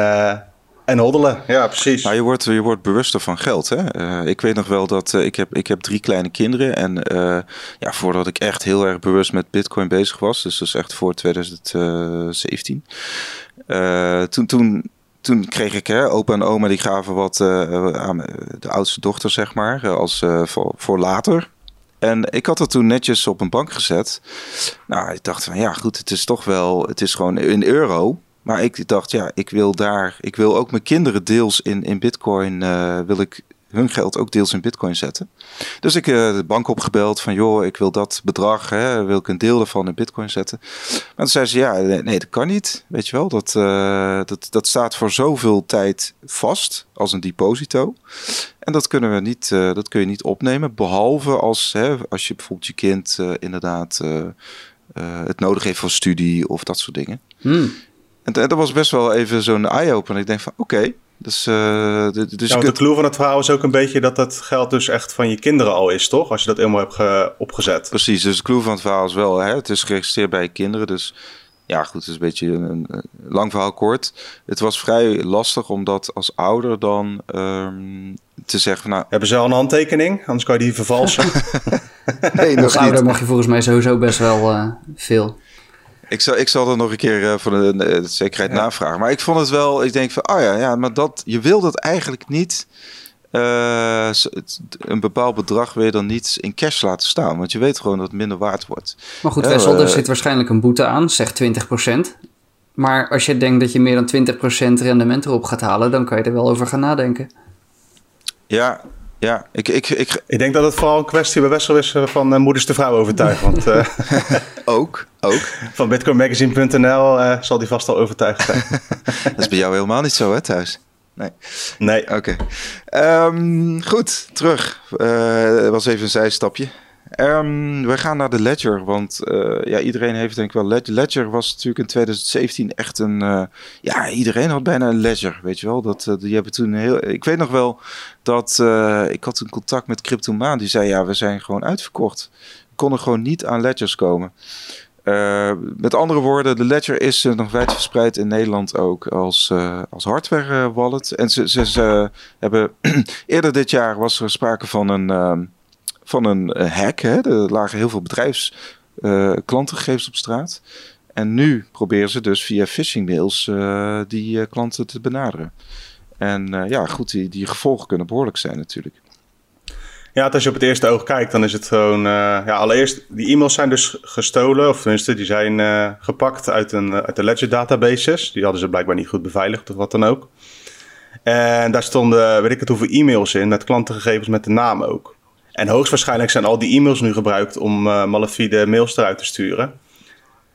en hoddelen, ja, precies.
Nou, je, wordt, je wordt bewuster van geld. Hè? Uh, ik weet nog wel dat uh, ik, heb, ik heb drie kleine kinderen. En uh, ja, voordat ik echt heel erg bewust met Bitcoin bezig was, dus dat is echt voor 2017. Toen, toen, toen kreeg ik, hè, opa en oma die gaven wat aan de oudste dochter, zeg maar, als, voor, voor later. En ik had dat toen netjes op een bank gezet. Nou, ik dacht van ja, goed, het is toch wel, het is gewoon in euro. Maar ik dacht, ja, ik wil daar, ik wil ook mijn kinderen deels in, in Bitcoin, wil ik hun geld ook deels in Bitcoin zetten. Dus ik uh, de bank opgebeld van, joh, ik wil dat bedrag, hè, wil ik een deel ervan in Bitcoin zetten. Maar toen zei ze, ja, nee, dat kan niet, weet je wel. Dat, uh, dat, dat staat voor zoveel tijd vast als een deposito. En dat kunnen we niet, dat kun je niet opnemen, behalve als, hè, als je bijvoorbeeld je kind inderdaad het nodig heeft voor studie of dat soort dingen.
Hmm.
En dat was best wel even zo'n eye-opener. Ik denk van, oké. Okay, dus, uh, dus
ja, de clue van het verhaal is ook een beetje dat dat geld dus echt van je kinderen al is, toch? Als je dat helemaal hebt ge- opgezet.
Precies, dus de clue van het verhaal is wel, hè, het is geregistreerd bij je kinderen. Dus ja, goed, het is een beetje een, een lang verhaal kort. Het was vrij lastig om dat als ouder dan um, te zeggen. Nou,
Hebben ze al een handtekening? Anders kan je die vervalsen.
nee, als ouder mag je volgens mij sowieso best wel uh, veel.
Ik zal, ik zal er nog een keer uh, voor de, de, de zekerheid ja. navragen. Maar ik vond het wel, ik denk van, oh ja, ja maar dat, je wil dat eigenlijk niet. Uh, een bepaald bedrag wil je dan niet in cash laten staan. Want je weet gewoon dat het minder waard wordt.
Maar goed, Wessel, er zit waarschijnlijk een boete aan, zeg 20%. Maar als je denkt dat je meer dan 20% rendement erop gaat halen, dan kan je er wel over gaan nadenken.
Ja, ja, ik, ik, ik...
ik denk dat het vooral een kwestie bij Wessel is van uh, moeders de vrouw overtuigen. Want, uh,
ook, ook.
Van bitcoinmagazine.nl uh, zal die vast al overtuigd zijn.
dat is bij jou helemaal niet zo, hè, thuis? Nee.
Nee.
Oké. Ehm, goed, terug. Uh, was even een zijstapje. Um, we gaan naar de Ledger, want uh, ja, iedereen heeft denk ik wel... Ledger was natuurlijk in 2017 echt een... Uh, ja, iedereen had bijna een Ledger, weet je wel. Dat, uh, die hebben toen heel... Ik weet nog wel dat... ik had een contact met Cryptomaan, die zei... Ja, we zijn gewoon uitverkocht. We konden gewoon niet aan Ledgers komen. met andere woorden, de Ledger is nog wijd verspreid in Nederland ook als, als hardware wallet. En ze, ze, ze hebben... eerder dit jaar was er sprake van een ehm, van een eh, hack. Hè. Er lagen heel veel bedrijfsklantengegevens uh, op straat. En nu proberen ze dus via phishing mails uh, die uh, klanten te benaderen. En ja, goed, die, die gevolgen kunnen behoorlijk zijn natuurlijk.
Ja, als je op het eerste oog kijkt, dan is het gewoon... ja, allereerst, die e-mails zijn dus gestolen. Of tenminste, die zijn gepakt uit, een, uit de Ledger databases. Die hadden ze blijkbaar niet goed beveiligd of wat dan ook. En daar stonden, weet ik het hoeveel e-mails in, met klantengegevens met de naam ook. En hoogstwaarschijnlijk zijn al die e-mails nu gebruikt om uh, malafide mails eruit te sturen.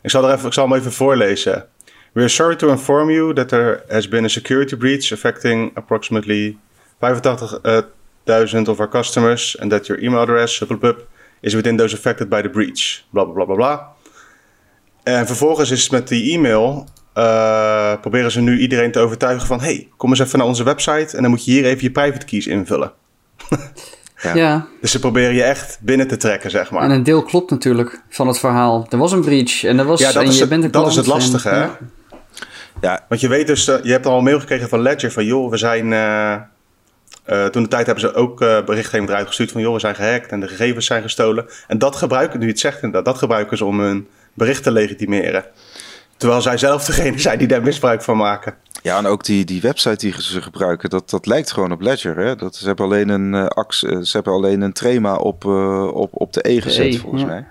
Ik zal, er even, ik zal hem even voorlezen. We are sorry to inform you that there has been a security breach affecting approximately 85.000 of our customers and that your email address is within those affected by the breach. Bla bla bla bla. En vervolgens is met die e-mail uh, proberen ze nu iedereen te overtuigen van: hey, kom eens even naar onze website en dan moet je hier even je private keys invullen. Ja. Dus ze proberen je echt binnen te trekken, zeg maar.
En een deel klopt natuurlijk van het verhaal. Er was een breach en er was
ja, dat
en
is
je
het,
bent een
Dat is het lastige, hè?
Ja.
ja. Want je weet dus, uh, je hebt al een mail gekregen van Ledger van joh, we zijn. Uh, uh, toen de tijd hebben ze ook berichtgeving eruit gestuurd van joh, we zijn gehackt en de gegevens zijn gestolen. En dat gebruiken, nu je het zegt inderdaad, dat gebruiken ze om hun bericht te legitimeren. Terwijl zij zelf degene zijn die daar misbruik van maken.
Ja, en ook die, die website die ze gebruiken, dat, dat lijkt gewoon op Ledger. Hè? Dat, ze, hebben alleen een, uh, ax, uh, ze hebben alleen een trema op, uh, op, op de E gezet, e, volgens
ja.
mij.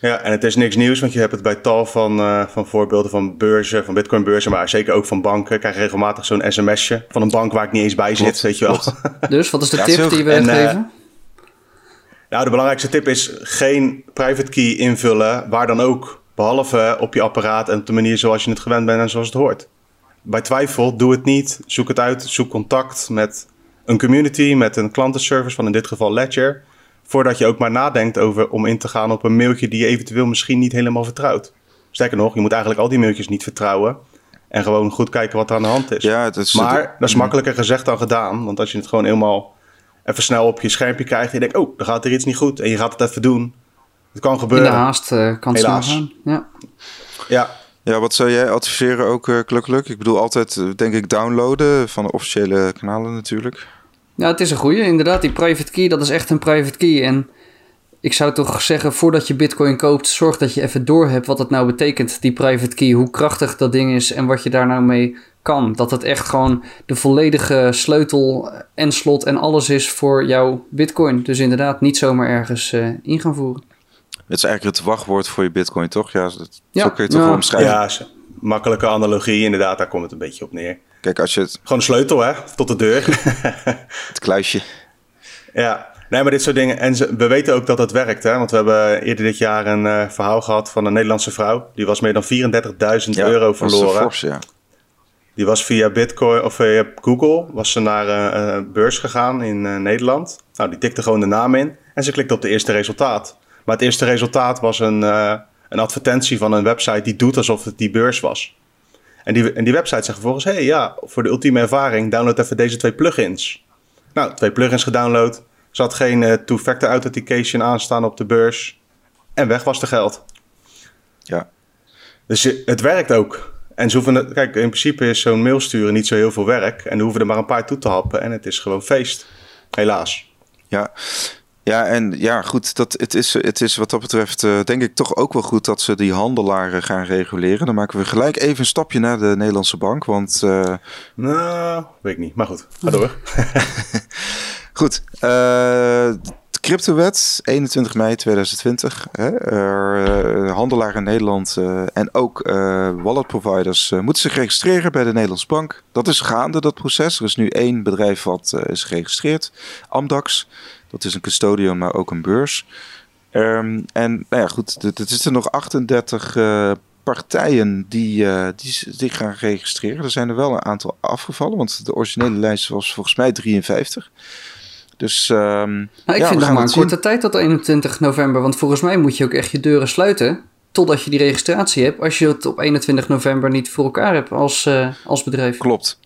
Ja, en het is niks nieuws, want je hebt het bij tal van, van voorbeelden van beurzen, van bitcoinbeurzen, maar zeker ook van banken. krijg je regelmatig zo'n sms'je van een bank waar ik niet eens bij zit, weet je wel.
Dus, wat is de ja, tip die we en, geven?
nou, de belangrijkste tip is geen private key invullen, waar dan ook. Behalve op je apparaat en op de manier zoals je het gewend bent en zoals het hoort bij twijfel, doe het niet. Zoek het uit. Zoek contact met een community, met een klantenservice van in dit geval Ledger. Voordat je ook maar nadenkt over om in te gaan op een mailtje die je eventueel misschien niet helemaal vertrouwt. Sterker nog, je moet eigenlijk al die mailtjes niet vertrouwen. En gewoon goed kijken wat er aan de hand is.
Ja, het is
maar dat is makkelijker gezegd dan gedaan. Want als je het gewoon helemaal even snel op je schermpje krijgt. En je denkt, oh, dan gaat er iets niet goed. En je gaat het even doen. Het kan gebeuren.
In de haast uh, kan het snel gaan. Ja.
ja,
ja, wat zou jij adviseren ook, uh, Klukkelijk? Ik bedoel altijd, uh, denk ik, downloaden van de officiële kanalen natuurlijk.
Ja, het is een goede. Inderdaad, die private key, dat is echt een private key. En ik zou toch zeggen, voordat je bitcoin koopt, zorg dat je even door hebt wat het nou betekent, die private key. Hoe krachtig dat ding is en wat je daar nou mee kan. Dat het echt gewoon de volledige sleutel en slot en alles is voor jouw bitcoin. Dus inderdaad, niet zomaar ergens uh, in gaan voeren.
Het is eigenlijk het wachtwoord voor je bitcoin, toch? Ja, dat, ja. zo kun je het toch omschrijven.
Ja, makkelijke analogie, inderdaad, daar komt het een beetje op neer.
Kijk, als je het...
Gewoon een sleutel, hè, tot de deur.
het kluisje.
Ja, nee, maar dit soort dingen. En ze, we weten ook dat het werkt, hè. Want we hebben eerder dit jaar een uh, verhaal gehad van een Nederlandse vrouw. Die was meer dan 34.000 ja, euro verloren.
Force, ja.
Die was via Bitcoin of via Google was ze naar uh, een beurs gegaan in uh, Nederland. Nou, die tikte gewoon de naam in en ze klikte op de eerste resultaat. Maar het eerste resultaat was een, uh, een advertentie van een website die doet alsof het die beurs was. En die, en die website zegt vervolgens: hey, ja, voor de ultieme ervaring, download even deze twee plugins. Nou, twee plugins gedownload. Zat geen uh, two-factor authentication aanstaan op de beurs. En weg was de geld.
Ja.
Dus het werkt ook. En ze hoeven, kijk, in principe is zo'n mail sturen niet zo heel veel werk. En dan hoeven er maar een paar toe te happen. En het is gewoon feest. Helaas.
Ja, ja, en ja, goed, dat, het, is, het is wat dat betreft uh, denk ik toch ook wel goed dat ze die handelaren gaan reguleren. Dan maken we gelijk even een stapje naar de Nederlandse bank, want... Uh...
Nou, weet ik niet, maar goed, ga door.
goed, uh, de cryptowet, 21 mei 2020. Hè, uh, handelaren in Nederland en ook wallet providers moeten zich registreren bij de Nederlandse bank. Dat is gaande, dat proces. Er is nu één bedrijf wat is geregistreerd, Amdax. Dat is een custodian, maar ook een beurs. Um, en nou ja, goed, er zitten nog 38 uh, partijen die, uh, die zich gaan registreren. Er zijn er wel een aantal afgevallen, want de originele lijst was volgens mij 53. Dus, um,
nou, ik ja, vind nog maar een korte tijd tot 21 november. Want volgens mij moet je ook echt je deuren sluiten. Totdat je die registratie hebt. Als je het op 21 november niet voor elkaar hebt als, uh, als bedrijf.
Klopt.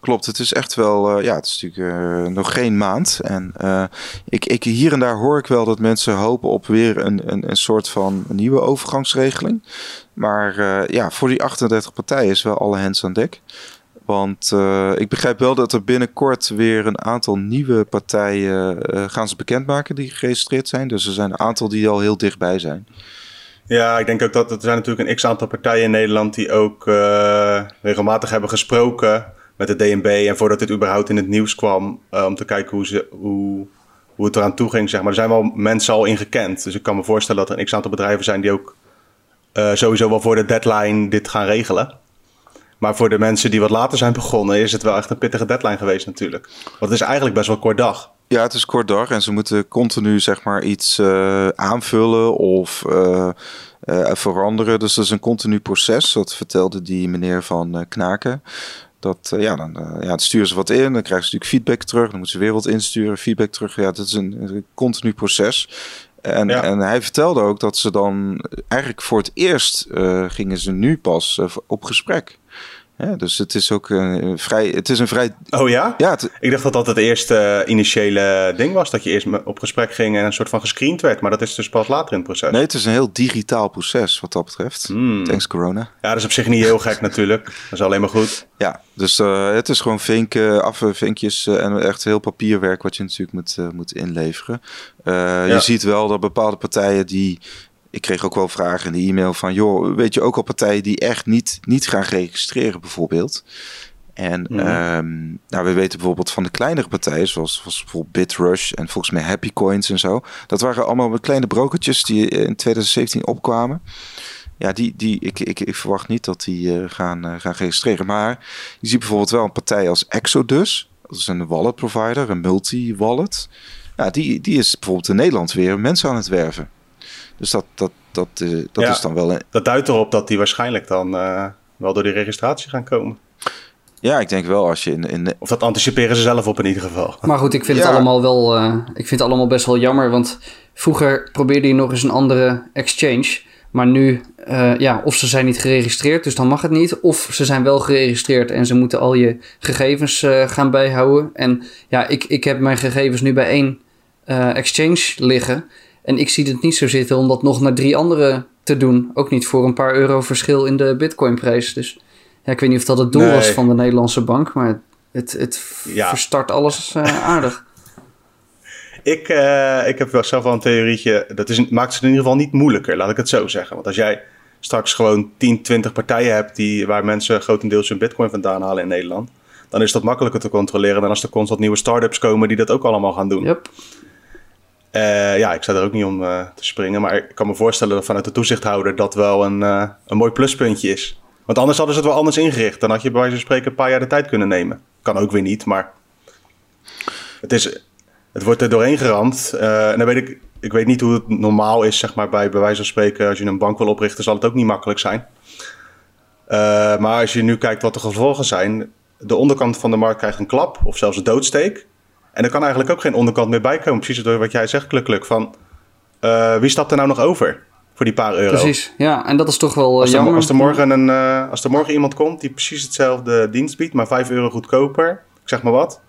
Klopt, het is echt wel, uh, ja, het is natuurlijk uh, nog geen maand. En uh, ik, ik, hier en daar hoor ik wel dat mensen hopen op weer een, een, een soort van nieuwe overgangsregeling. Maar ja, voor die 38 partijen is wel alle hens aan dek. Want ik begrijp wel dat er binnenkort weer een aantal nieuwe partijen gaan ze bekendmaken die geregistreerd zijn. Dus er zijn een aantal die al heel dichtbij zijn.
Ja, ik denk ook dat er zijn natuurlijk een x-aantal partijen in Nederland die ook regelmatig hebben gesproken met de DNB. En voordat dit überhaupt in het nieuws kwam, uh, om te kijken hoe, ze, hoe, hoe het eraan toe ging. Zeg maar. Er zijn wel mensen al ingekend. Dus ik kan me voorstellen dat er een x-aantal bedrijven zijn die ook uh, sowieso wel voor de deadline dit gaan regelen. Maar voor de mensen die wat later zijn begonnen, is het wel echt een pittige deadline geweest natuurlijk. Want het is eigenlijk best wel kort dag.
Ja, het is kort dag en ze moeten continu zeg maar iets uh, aanvullen of veranderen. Dus dat is een continu proces. Dat vertelde die meneer van Knaken. Dat, uh, ja, dan, uh, ja, sturen ze wat in, dan krijgen ze natuurlijk feedback terug, dan moeten ze weer wat insturen, feedback terug. Ja, dat is een, een continu proces. En, ja. en hij vertelde ook dat ze dan eigenlijk voor het eerst uh, gingen ze nu pas op gesprek. Ja, dus het is ook een vrij. Het is een vrij.
Oh ja? Ja. Ik dacht dat dat het eerste initiële ding was. Dat je eerst op gesprek ging en een soort van gescreend werd. Maar dat is dus pas later in het proces.
Nee, het is een heel digitaal proces wat dat betreft. Mm. Thanks corona.
Ja, dat is op zich niet heel gek natuurlijk. Dat is alleen maar goed.
Ja, dus uh, het is gewoon vinken, afvinkjes uh, en echt heel papierwerk wat je natuurlijk moet, uh, moet inleveren. Ja. Je ziet wel dat bepaalde partijen die ik kreeg ook wel vragen in de e-mail van, joh, weet je ook al partijen die echt niet, niet gaan registreren bijvoorbeeld. En mm um, nou, we weten bijvoorbeeld van de kleinere partijen, zoals, zoals bijvoorbeeld BitRush en volgens mij Happy Coins en zo. Dat waren allemaal kleine brokertjes die in 2017 opkwamen. Ja, die, die, ik, ik, ik verwacht niet dat die uh, gaan, uh, gaan registreren. Maar je ziet bijvoorbeeld wel een partij als Exodus. Dat is een wallet provider, een multi-wallet. Ja, die, die is bijvoorbeeld in Nederland weer mensen aan het werven. Dus dat, dat, dat, uh, dat ja, is dan wel... Een...
Dat duidt erop dat die waarschijnlijk dan uh, wel door die registratie gaan komen.
Ja, ik denk wel als je in, in...
Of dat anticiperen ze zelf op in ieder geval.
Maar goed, ik vind ja. het allemaal wel... Uh, ik vind het allemaal best wel jammer, want vroeger probeerde je nog eens een andere exchange... Maar nu, uh, ja, of ze zijn niet geregistreerd, dus dan mag het niet. Of ze zijn wel geregistreerd en ze moeten al je gegevens uh, gaan bijhouden. En ja, ik, ik heb mijn gegevens nu bij één uh, exchange liggen. En ik zie het niet zo zitten om dat nog naar drie andere te doen. Ook niet voor een paar euro verschil in de bitcoinprijs. Dus ja, ik weet niet of dat het doel nee. was van de Nederlandse bank, maar het, het ja. verstart alles uh, aardig.
Ik, uh, ik heb wel zelf wel een theorietje. Dat is, maakt het in ieder geval niet moeilijker, laat ik het zo zeggen. Want als jij straks gewoon 10, 20 partijen hebt die, waar mensen grotendeels hun bitcoin vandaan halen in Nederland, dan is dat makkelijker te controleren dan als er constant nieuwe start-ups komen die dat ook allemaal gaan doen.
Yep.
Uh, ja, ik sta er ook niet om uh, te springen. Maar ik kan me voorstellen dat vanuit de toezichthouder dat wel een, uh, een mooi pluspuntje is. Want anders hadden ze het wel anders ingericht. Dan had je bij wijze van spreken een paar jaar de tijd kunnen nemen. Kan ook weer niet, maar het, is, het wordt er doorheen geramd. en dan weet ik, ik weet niet hoe het normaal is, zeg maar, bij, bij wijze van spreken. Als je een bank wil oprichten, zal het ook niet makkelijk zijn. maar als je nu kijkt wat de gevolgen zijn. De onderkant van de markt krijgt een klap of zelfs een doodsteek. En er kan eigenlijk ook geen onderkant meer bij komen. Precies door wat jij zegt, Kluk, van uh, wie stapt er nou nog over voor die paar euro?
Precies, ja. En dat is toch wel
als er,
jammer.
Als er, morgen een, uh, als er morgen iemand komt die precies hetzelfde dienst biedt, maar 5 euro goedkoper, ik zeg maar wat.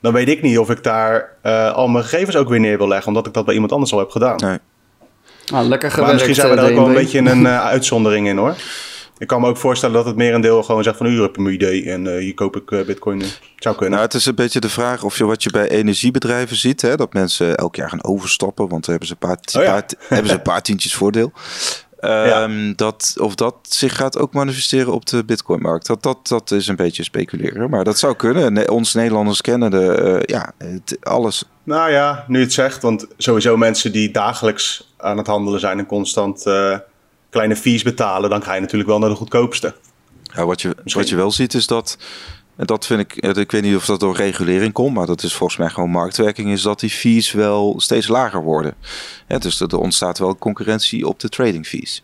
Dan weet ik niet of ik daar uh, al mijn gegevens ook weer neer wil leggen, omdat ik dat bij iemand anders al heb gedaan.
Nee.
Ah, lekker gewerkt,
maar misschien zijn we daar ook wel een beetje een uitzondering in hoor. Ik kan me ook voorstellen dat het merendeel gewoon zegt van u hebt een idee en uh, hier koop ik uh, bitcoin in. Zou kunnen.
Nou, het is een beetje de vraag of je wat je bij energiebedrijven ziet, hè, dat mensen elk jaar gaan overstappen, want hebben ze een paar, oh, ja. paar hebben ze een paar tientjes voordeel. Um, ja. dat, of dat zich gaat ook manifesteren op de bitcoinmarkt. Dat, dat, dat is een beetje speculeren. Maar dat zou kunnen. Ne ons Nederlanders kennen de, uh, ja, het, alles.
Nou ja, nu het zegt. Want sowieso mensen die dagelijks aan het handelen zijn en constant kleine fees betalen, dan ga je natuurlijk wel naar de goedkoopste.
Ja, wat, je, wat je wel ziet is dat, en dat vind ik, ik weet niet of dat door regulering komt, maar dat is volgens mij gewoon marktwerking, is dat die fees wel steeds lager worden. Ja, dus er ontstaat wel concurrentie op de trading fees.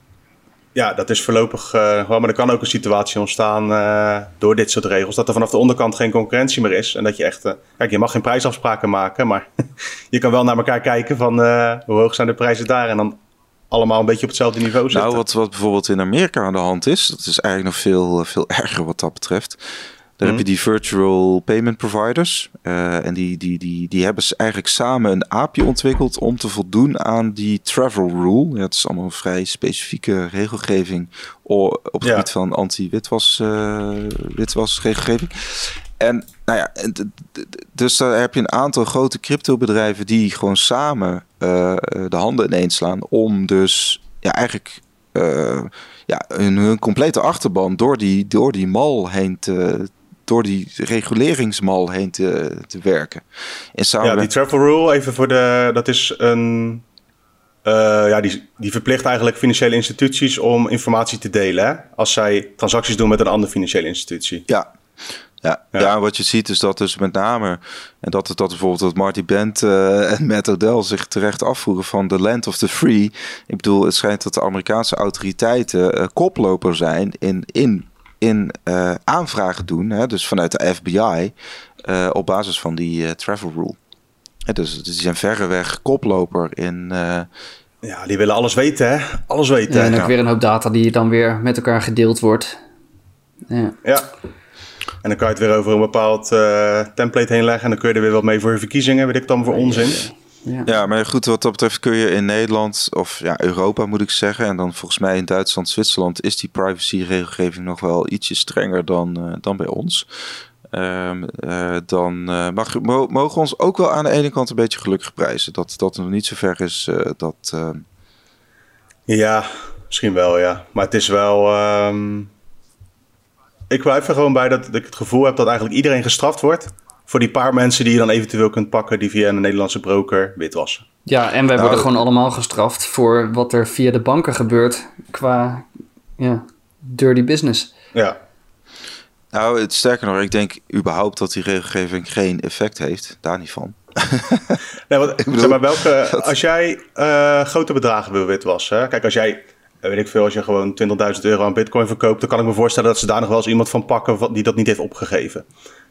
ja, dat is voorlopig uh, wel, maar er kan ook een situatie ontstaan uh, door dit soort regels. Dat er vanaf de onderkant geen concurrentie meer is. En dat je echt, uh, kijk, je mag geen prijsafspraken maken, maar je kan wel naar elkaar kijken van hoe hoog zijn de prijzen daar. En dan allemaal een beetje op hetzelfde niveau zitten.
Nou, wat, wat bijvoorbeeld in Amerika aan de hand is, dat is eigenlijk nog veel, veel erger wat dat betreft. Daar heb je mhm. die virtual payment providers. Uh, en die, die, die, die hebben eigenlijk samen een API ontwikkeld om te voldoen aan die travel rule. Ja, het is allemaal een vrij specifieke regelgeving op het gebied van anti-witwas uh, witwasregelgeving. En nou ja, dus daar heb je een aantal grote cryptobedrijven die gewoon samen uh, de handen ineens slaan om dus ja, eigenlijk ja, hun, hun, complete achterban door die, door die mal heen te, door die reguleringsmal heen te, te werken.
In Ja, die travel rule, even voor de. Dat is een. Uh, ja, die, die verplicht eigenlijk financiële instituties om informatie te delen. Hè? Als zij transacties doen met een andere financiële institutie.
Ja. Ja, ja. wat je ziet is dat dus met name, en dat, dat bijvoorbeeld dat Marty Bent uh, en Matt Odell zich terecht afvoeren van the land of the free. Ik bedoel, het schijnt dat de Amerikaanse autoriteiten uh, koploper zijn in, in in uh, aanvragen doen, hè, dus vanuit de FBI, uh, eh, op basis van die uh, travel rule. dus die zijn verreweg koploper in.
ja, die willen alles weten, hè? Alles weten.
Ja, en ook weer een hoop data die dan weer met elkaar gedeeld wordt.
Ja. ja. En dan kan je het weer over een bepaald template heen leggen. En dan kun je er weer wat mee voor je verkiezingen. Weet ik dan voor onzin.
Ja. ja, maar goed, wat dat betreft kun je in Nederland, of ja, Europa moet ik zeggen, en dan volgens mij in Duitsland, Zwitserland, is die privacy-regelgeving nog wel ietsje strenger dan, uh, dan bij ons. Um, uh, dan uh, mag, mogen we ons ook wel aan de ene kant een beetje gelukkig prijzen. Dat dat nog niet zo ver is. dat,
Ja, misschien wel, ja. Maar het is wel. Um... Ik blijf er gewoon bij dat ik het gevoel heb dat eigenlijk iedereen gestraft wordt voor die paar mensen die je dan eventueel kunt pakken die via een Nederlandse broker witwassen.
Ja, en wij nou, worden gewoon allemaal gestraft voor wat er via de banken gebeurt qua ja, dirty business.
Ja.
Nou, het, sterker nog, ik denk überhaupt dat die regelgeving geen effect heeft. Daar niet van.
nee, wat, bedoel, zeg maar, welke, als jij uh, grote bedragen wil witwassen, kijk, als jij eh, weet ik veel, als je gewoon 20.000 euro aan bitcoin verkoopt, dan kan ik me voorstellen dat ze daar nog wel eens iemand van pakken die dat niet heeft opgegeven.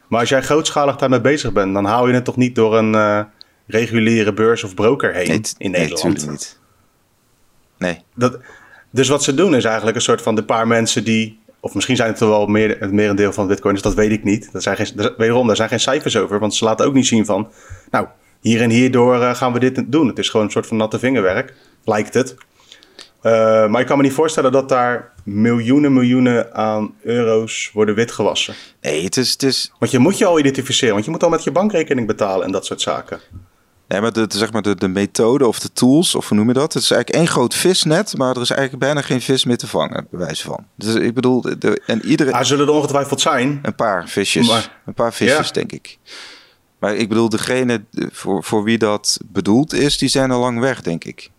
Maar als jij grootschalig daarmee bezig bent, dan haal je het toch niet door een uh, reguliere beurs of broker heen in Nederland? Nee, niet.
Nee.
Dat, dus wat ze doen is eigenlijk een soort van de paar mensen die, of misschien zijn het er wel meer, het merendeel van Bitcoin, dus dat weet ik niet. Dat zijn geen, wederom, daar zijn geen cijfers over, want ze laten ook niet zien van, nou, hier en hierdoor uh, gaan we dit doen. Het is gewoon een soort van natte vingerwerk, lijkt het. Uh, maar ik kan me niet voorstellen dat daar miljoenen, miljoenen aan euro's worden witgewassen.
Nee, het is, het is...
Want je moet je al identificeren, want je moet al met je bankrekening betalen en dat soort zaken.
Nee, maar de, zeg maar de, de methode of de tools, of hoe noem je dat? Het is eigenlijk één groot visnet, maar er is eigenlijk bijna geen vis meer te vangen, bij wijze van. Dus ik bedoel, de, en iedereen...
Er zullen er ongetwijfeld zijn.
Een paar visjes, maar, een paar visjes, denk ik. Maar ik bedoel, degene voor, voor wie dat bedoeld is, die zijn al lang weg, denk ik.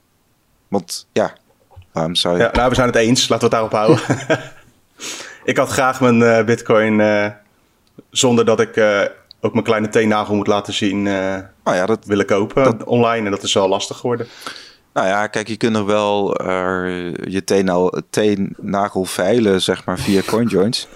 Want ja, Waarom zou je...
Ja, nou, we zijn het eens. Laten we het daarop houden. ik had graag mijn uh, bitcoin uh, zonder dat ik uh, ook mijn kleine teennagel moet laten zien oh ja, dat, willen kopen dat, online. En dat is wel lastig geworden.
Nou ja, kijk, je kunt er wel je teennagel, teennagel veilen, zeg maar, via CoinJoins.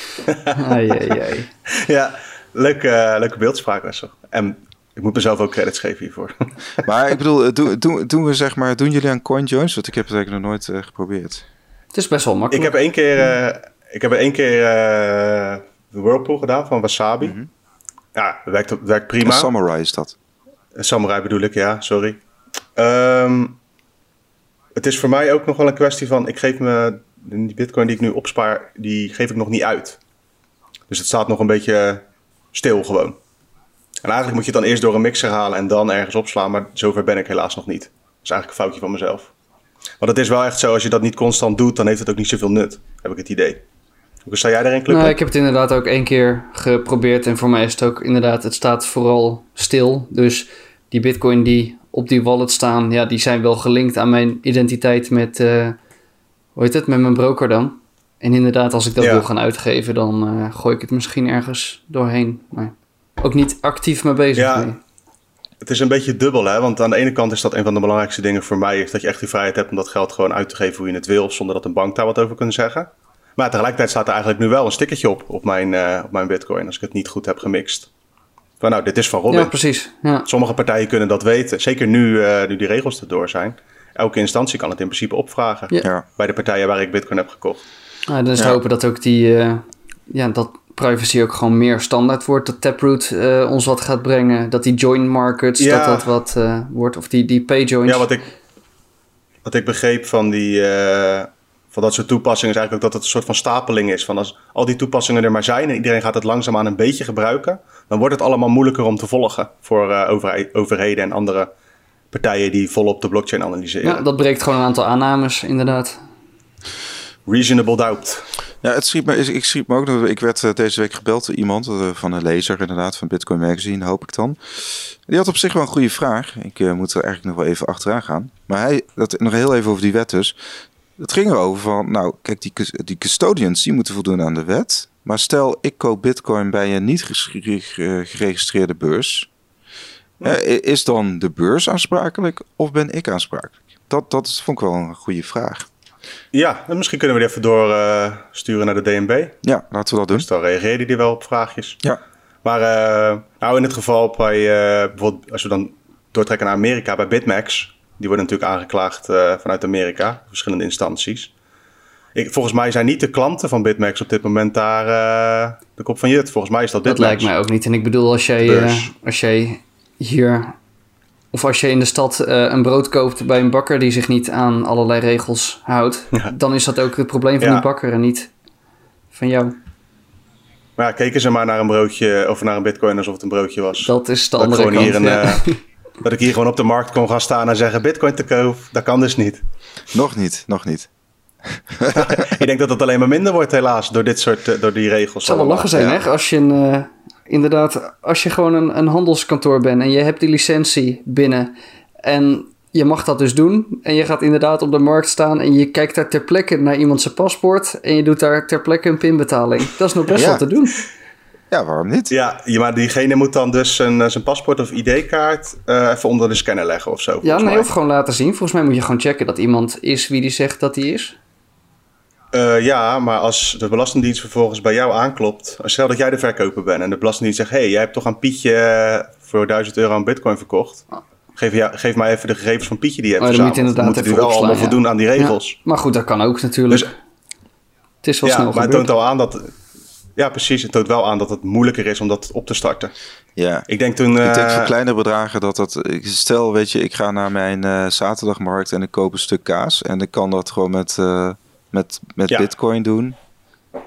ai, ai, ai.
Ja, leuke, leuke beeldspraak was. En ik moet mezelf ook credits geven hiervoor.
Maar ik bedoel, doen, doen, we zeg maar, doen jullie aan CoinJoins? Want ik heb het eigenlijk nog nooit uh, geprobeerd.
Het is best wel makkelijk.
Ik heb één keer, uh, ik heb één keer uh, de Whirlpool gedaan van Wasabi. Mm -hmm. Ja, het werkt, werkt prima.
Een Samurai is dat?
Een Samurai bedoel ik, ja, sorry. Um, het is voor mij ook nog wel een kwestie van, ik geef me, die bitcoin die ik nu opspaar, die geef ik nog niet uit. Dus het staat nog een beetje stil gewoon. En eigenlijk moet je het dan eerst door een mixer halen en dan ergens opslaan. Maar zover ben ik helaas nog niet. Dat is eigenlijk een foutje van mezelf. Want het is wel echt zo, als je dat niet constant doet, dan heeft het ook niet zoveel nut. Heb ik het idee. Hoe sta jij erin, Club?
Nou, ik heb het inderdaad ook één keer geprobeerd. En voor mij is het ook inderdaad, het staat vooral stil. Dus die bitcoin die op die wallet staan, ja, die zijn wel gelinkt aan mijn identiteit met, uh, hoe heet het, met mijn broker dan. En inderdaad, als ik dat wil gaan uitgeven, dan uh, gooi ik het misschien ergens doorheen. Maar ook niet actief mee bezig. Ja.
het is een beetje dubbel, hè? Want aan de ene kant is dat een van de belangrijkste dingen voor mij... is dat je echt die vrijheid hebt om dat geld gewoon uit te geven hoe je het wil... zonder dat een bank daar wat over kan zeggen. Maar tegelijkertijd staat er eigenlijk nu wel een stickertje op op mijn, uh, op mijn bitcoin... als ik het niet goed heb gemixt. Van nou, dit is van Robin.
Ja, precies. Ja.
Sommige partijen kunnen dat weten. Zeker nu, uh, nu die regels erdoor zijn. Elke instantie kan het in principe opvragen.
Ja.
Bij de partijen waar ik bitcoin heb gekocht.
Nou, dan is het hopen dat ook die... Uh, ja, dat privacy ook gewoon meer standaard wordt. Dat Taproot uh, ons wat gaat brengen. Dat die join markets, ja. dat dat wat uh, wordt. Of die, die pay joins.
Ja, wat ik, wat ik begreep van, die, uh, van dat soort toepassingen... is eigenlijk ook dat het een soort van stapeling is. Van als al die toepassingen er maar zijn... en iedereen gaat het langzaamaan een beetje gebruiken... dan wordt het allemaal moeilijker om te volgen... voor over, overheden en andere partijen... die volop de blockchain analyseren.
Ja, dat breekt gewoon een aantal aannames, inderdaad.
Reasonable doubt.
Ja, het schiet me, ik schiet me ook. Ik werd uh, deze week gebeld door iemand, uh, van een lezer inderdaad, van Bitcoin Magazine, hoop ik dan. Die had op zich wel een goede vraag. Ik uh, moet er eigenlijk nog wel even achteraan gaan. Maar hij, dat, nog heel even over die wet dus. Het ging erover van, nou, kijk, die, die custodians, die moeten voldoen aan de wet. Maar stel, ik koop Bitcoin bij een niet geregistreerde beurs. is dan de beurs aansprakelijk of ben ik aansprakelijk? Dat, dat vond ik wel een goede vraag.
Ja, en misschien kunnen we die even doorsturen uh, naar de DNB.
Ja, laten we dat doen.
Dus dan reageerde die wel op vraagjes.
Ja.
Maar uh, nou in het geval bij, uh, bijvoorbeeld als we dan doortrekken naar Amerika bij Bitmax. Die worden natuurlijk aangeklaagd vanuit Amerika, verschillende instanties. Ik, volgens mij zijn niet de klanten van Bitmax op dit moment daar de kop van Jut. Volgens mij is dat
Dat
Bitmax.
lijkt mij ook niet. En ik bedoel, als jij, als jij hier of als je in de stad uh, een brood koopt bij een bakker die zich niet aan allerlei regels houdt, ja. dan is dat ook het probleem van ja. die bakker en niet van jou.
Maar ja, keken ze maar naar een broodje of naar een bitcoin alsof het een broodje was.
Dat is de andere
dat
kant,
hier een,
ja.
uh, dat ik hier gewoon op de markt kon gaan staan en zeggen bitcoin te koop. Dat kan dus niet.
Nog niet, nog niet.
ik denk dat het alleen maar minder wordt helaas door dit soort, uh, door die regels.
Het zou wel lachen zijn, ja. hè? Als je een, uh, inderdaad, als je gewoon een, een handelskantoor bent en je hebt die licentie binnen en je mag dat dus doen en je gaat inderdaad op de markt staan en je kijkt daar ter plekke naar iemand zijn paspoort en je doet daar ter plekke een pinbetaling. Dat is nog best
Ja.
wel te doen.
Ja, waarom niet?
Ja, maar diegene moet dan dus zijn, eh, zijn paspoort of ID-kaart eh, even onder de scanner leggen of zo.
Ja, nee,
mij.
of gewoon laten zien. Volgens mij moet je gewoon checken dat iemand is wie die zegt dat hij is.
Eh, ja, maar als de Belastingdienst vervolgens bij jou aanklopt, als stel dat jij de verkoper bent en de Belastingdienst zegt: hé, hey, jij hebt toch aan Pietje eh, voor 1000 euro aan Bitcoin verkocht? Geef, ja, geef mij even de gegevens van Pietje die je hebt
Oh, dan moet je
verzameld.
inderdaad even
wel allemaal voldoen aan die regels.
Ja, maar goed, dat kan ook natuurlijk.
Dus-
het is wel
Ja,
snel
maar het toont al aan dat. Ja, precies. Het toont wel aan dat het moeilijker is om dat op te starten.
Ja.
Ik denk toen.
Ik denk
eh,
voor kleine bedragen dat dat... Stel, weet je, ik ga naar mijn eh, zaterdagmarkt en ik koop een stuk kaas. En ik kan dat gewoon met, eh, met, met
Ja.
bitcoin doen.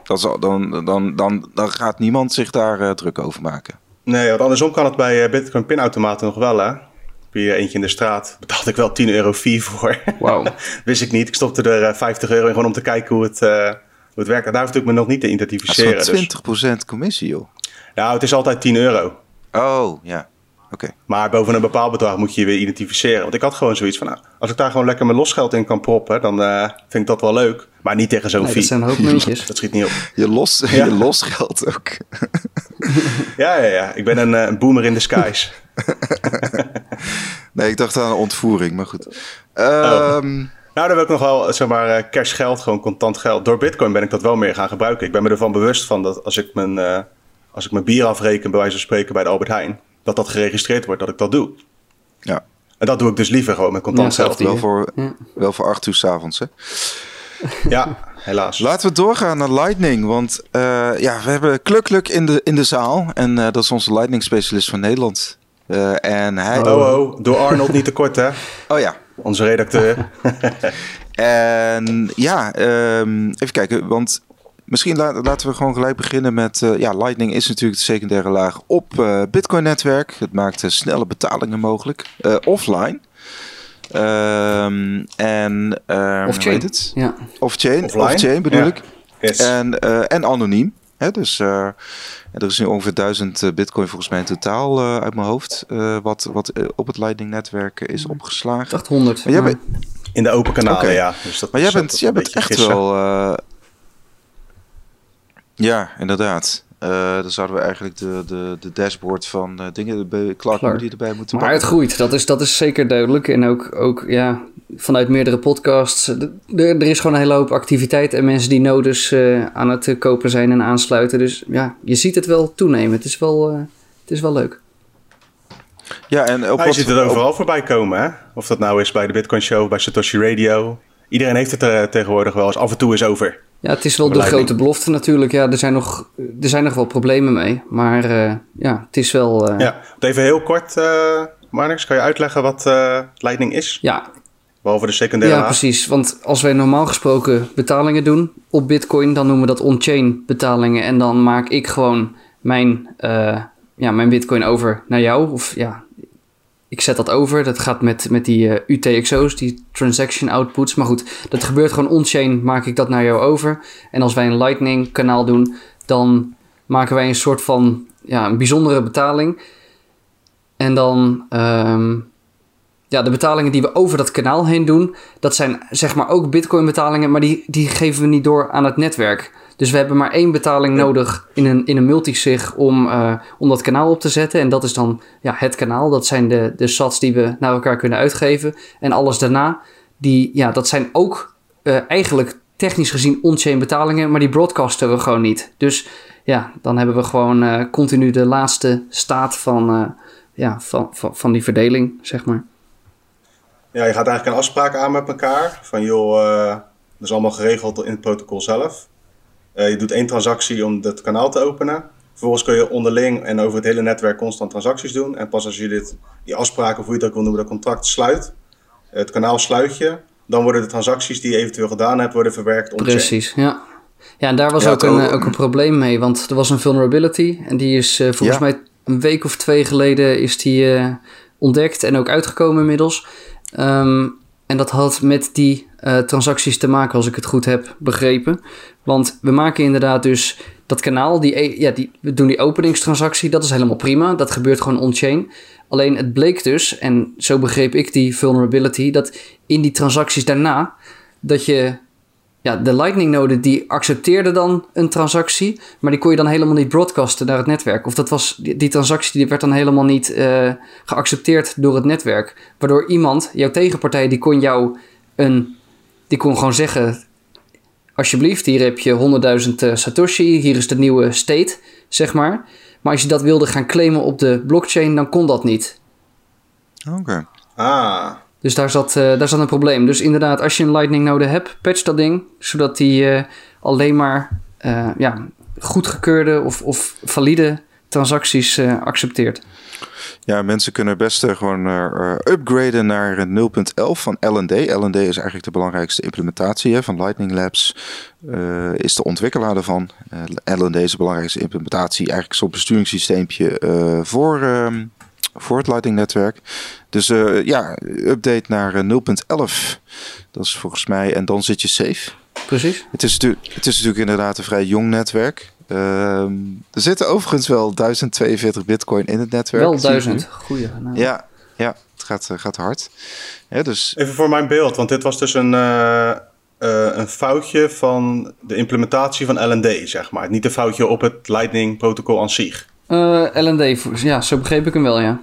Dat is al- dan, dan, dan, dan gaat niemand zich daar eh, druk over maken.
Nee, want andersom kan het bij eh, Bitcoin pinautomaten nog wel, hè? Heb je eentje in de straat, betaalde ik wel 10 euro fee voor.
Wauw.
Wist ik niet. Ik stopte er eh, 50 euro in gewoon om te kijken hoe het, eh, hoe het werkt. En daar hoefde ik me nog niet te
Dat is
identificeren.
gewoon
Dus,
20% commissie, joh.
nou, het is altijd 10 euro.
Oh, ja. Oké.
Maar boven een bepaald bedrag moet je je weer identificeren. Want ik had gewoon zoiets van, nou, als ik daar gewoon lekker mijn losgeld in kan proppen, dan eh, vind ik dat wel leuk. Maar niet tegen zo'n
Nee,
fee.
dat zijn een hoop muntjes.
Dat schiet niet op.
Je los,
Ja.
je los geld ook.
Ja, ja, ja. Ik ben een, eh, een boomer in disguise.
Nee, ik dacht aan een ontvoering, maar goed. Ehm,
Nou, dan wil ik nog wel, zeg maar, eh, cash geld, gewoon contant geld. Door bitcoin ben ik dat wel meer gaan gebruiken. Ik ben me ervan bewust van dat als ik mijn, eh, als ik mijn bier afreken, bij wijze van spreken, bij de Albert Heijn, dat dat geregistreerd wordt, dat ik dat doe.
ja,
En dat doe ik dus liever gewoon met contant
Ja,
geld.
zelfde.
wel voor,
Ja.
wel voor acht uur s'avonds, hè.
Ja, helaas.
Laten we doorgaan naar Lightning, want eh, ja, we hebben Klukluk in de, in de zaal. En eh, dat is onze Lightning specialist van Nederland. Eh, en hij...
Oh, oh, door Arnold niet te kort, hè?
Oh ja,
Onze redacteur.
En ja, ehm, even kijken, want misschien la- laten we gewoon gelijk beginnen met... eh, ja, Lightning is natuurlijk de secundaire laag op eh, Bitcoin-netwerk. Het maakt eh, snelle betalingen mogelijk, eh, offline. Ehm, en... ehm,
Off-chain.
het?
Ja.
Offline?
Off-chain, off-chain bedoel
Ja.
ik.
Yes.
En, eh, en anoniem. Hè? Dus eh, er is nu ongeveer 1000 eh, bitcoin volgens mij in totaal eh, uit mijn hoofd... eh, wat, wat op het Lightning-netwerk is opgeslagen.
dacht 100.
Maar jij bent-
In de open kanalen, ja. Dus dat
Maar jij bent, jij bent echt
gissen.
wel. Eh, Ja, inderdaad. Uh, dan zouden we eigenlijk de, de, de dashboard van uh, dingen, de Clark, Clark. die erbij moeten
Maar het groeit, dat is, dat is zeker duidelijk. En ook, ook ja, vanuit meerdere podcasts. Er is gewoon een hele hoop activiteit en mensen die nodes uh, aan het kopen zijn en aansluiten. Dus ja, je ziet het wel toenemen. Het is wel, het is wel leuk.
Ja, en op je ziet het overal voorbij komen, hè? Of dat nou is bij de Bitcoin Show, bij Satoshi Radio. Iedereen heeft het er tegenwoordig wel eens af en toe is over.
Ja, het is wel de grote belofte natuurlijk. Ja, er zijn nog, er zijn nog wel problemen mee. Maar uh, ja, het is wel... Uh...
Ja, even heel kort, uh, Marnix. Kan je uitleggen wat Lightning is?
Ja.
Behalve de secundaire
Ja, precies. Want als wij normaal gesproken betalingen doen op Bitcoin... dan noemen we dat on-chain betalingen. En dan maak ik gewoon mijn, ja, mijn Bitcoin over naar jou. Of ja, ik zet dat over. Dat gaat met, met die eh, UTXO's, die transaction outputs. Maar goed, dat gebeurt gewoon on-chain. Maak ik dat naar jou over. En als wij een Lightning kanaal doen, dan maken wij een soort van ja, een bijzondere betaling. En dan, um, ja, de betalingen die we over dat kanaal heen doen, dat zijn zeg maar ook Bitcoin betalingen, maar die, die geven we niet door aan het netwerk. Dus we hebben maar één betaling nodig in een, in een multisig om, uh, om dat kanaal op te zetten. En dat is dan ja, het kanaal. Dat zijn de, de sats die we naar elkaar kunnen uitgeven. En alles daarna, die, ja, dat zijn ook uh, eigenlijk technisch gezien on-chain betalingen, maar die broadcasten we gewoon niet. Dus ja, dan hebben we gewoon uh, continu de laatste staat van, ja, van, van, van die verdeling, zeg maar.
Ja, je gaat eigenlijk een afspraak aan met elkaar. Van joh, dat is allemaal geregeld in het protocol zelf. Eh, je doet één transactie om het kanaal te openen. Vervolgens kun je onderling en over het hele netwerk constant transacties doen. En pas als je dit, die afspraken, of hoe je het ook wil noemen, dat contract sluit, het kanaal sluit je, dan worden de transacties die je eventueel gedaan hebt, worden verwerkt.
Precies, ja. Ja, en daar was ook, een, ook een probleem mee, want er was een vulnerability en die is uh, volgens mij een week of twee geleden is die uh, ontdekt en ook uitgekomen inmiddels. Um, en dat had met die uh, transacties te maken, als ik het goed heb begrepen. Want we maken inderdaad dus dat kanaal, die, e, ja, die, we doen die openingstransactie, dat is helemaal prima. Dat gebeurt gewoon on-chain. Alleen het bleek dus, en zo begreep ik die vulnerability, dat in die transacties daarna, dat je ja, de Lightning-node die accepteerde dan een transactie, maar die kon je dan helemaal niet broadcasten naar het netwerk. Of dat was, die, die transactie die werd dan helemaal niet uh, geaccepteerd door het netwerk. Waardoor iemand, jouw tegenpartij, die kon jou een, die kon gewoon zeggen, alsjeblieft, hier heb je 100.000 uh, Satoshi, hier is de nieuwe state, zeg maar. Maar als je dat wilde gaan claimen op de blockchain, dan kon dat niet.
Oké.
Ah.
Dus daar zat, uh, daar zat een probleem. Dus inderdaad, als je een Lightning node hebt, patch dat ding. Zodat die uh, alleen maar uh, ja, goedgekeurde of, of valide transacties accepteert.
Ja, mensen kunnen best gewoon upgraden naar 0.11 van LND. LND is eigenlijk de belangrijkste implementatie hè, van Lightning Labs. is de ontwikkelaar daarvan. LND is de belangrijkste implementatie. Eigenlijk zo'n besturingssysteempje voor ehm, voor het Lightning-netwerk. Dus uh, ja, update naar 0.11. Eh, dat is volgens mij, en dan zit je safe.
Precies.
Het is, het is natuurlijk inderdaad een vrij jong netwerk. Uh, er zitten overigens wel 1042 bitcoin in het netwerk.
Wel 1000, goeie.
Nou. Ja, ja, het gaat, gaat hard. Ja, dus...
Even voor mijn beeld, want dit was dus een, uh, een foutje van de implementatie van LND, zeg maar. Niet een foutje op het Lightning-protocol aan zich.
LND, ja, zo begreep ik hem wel, ja.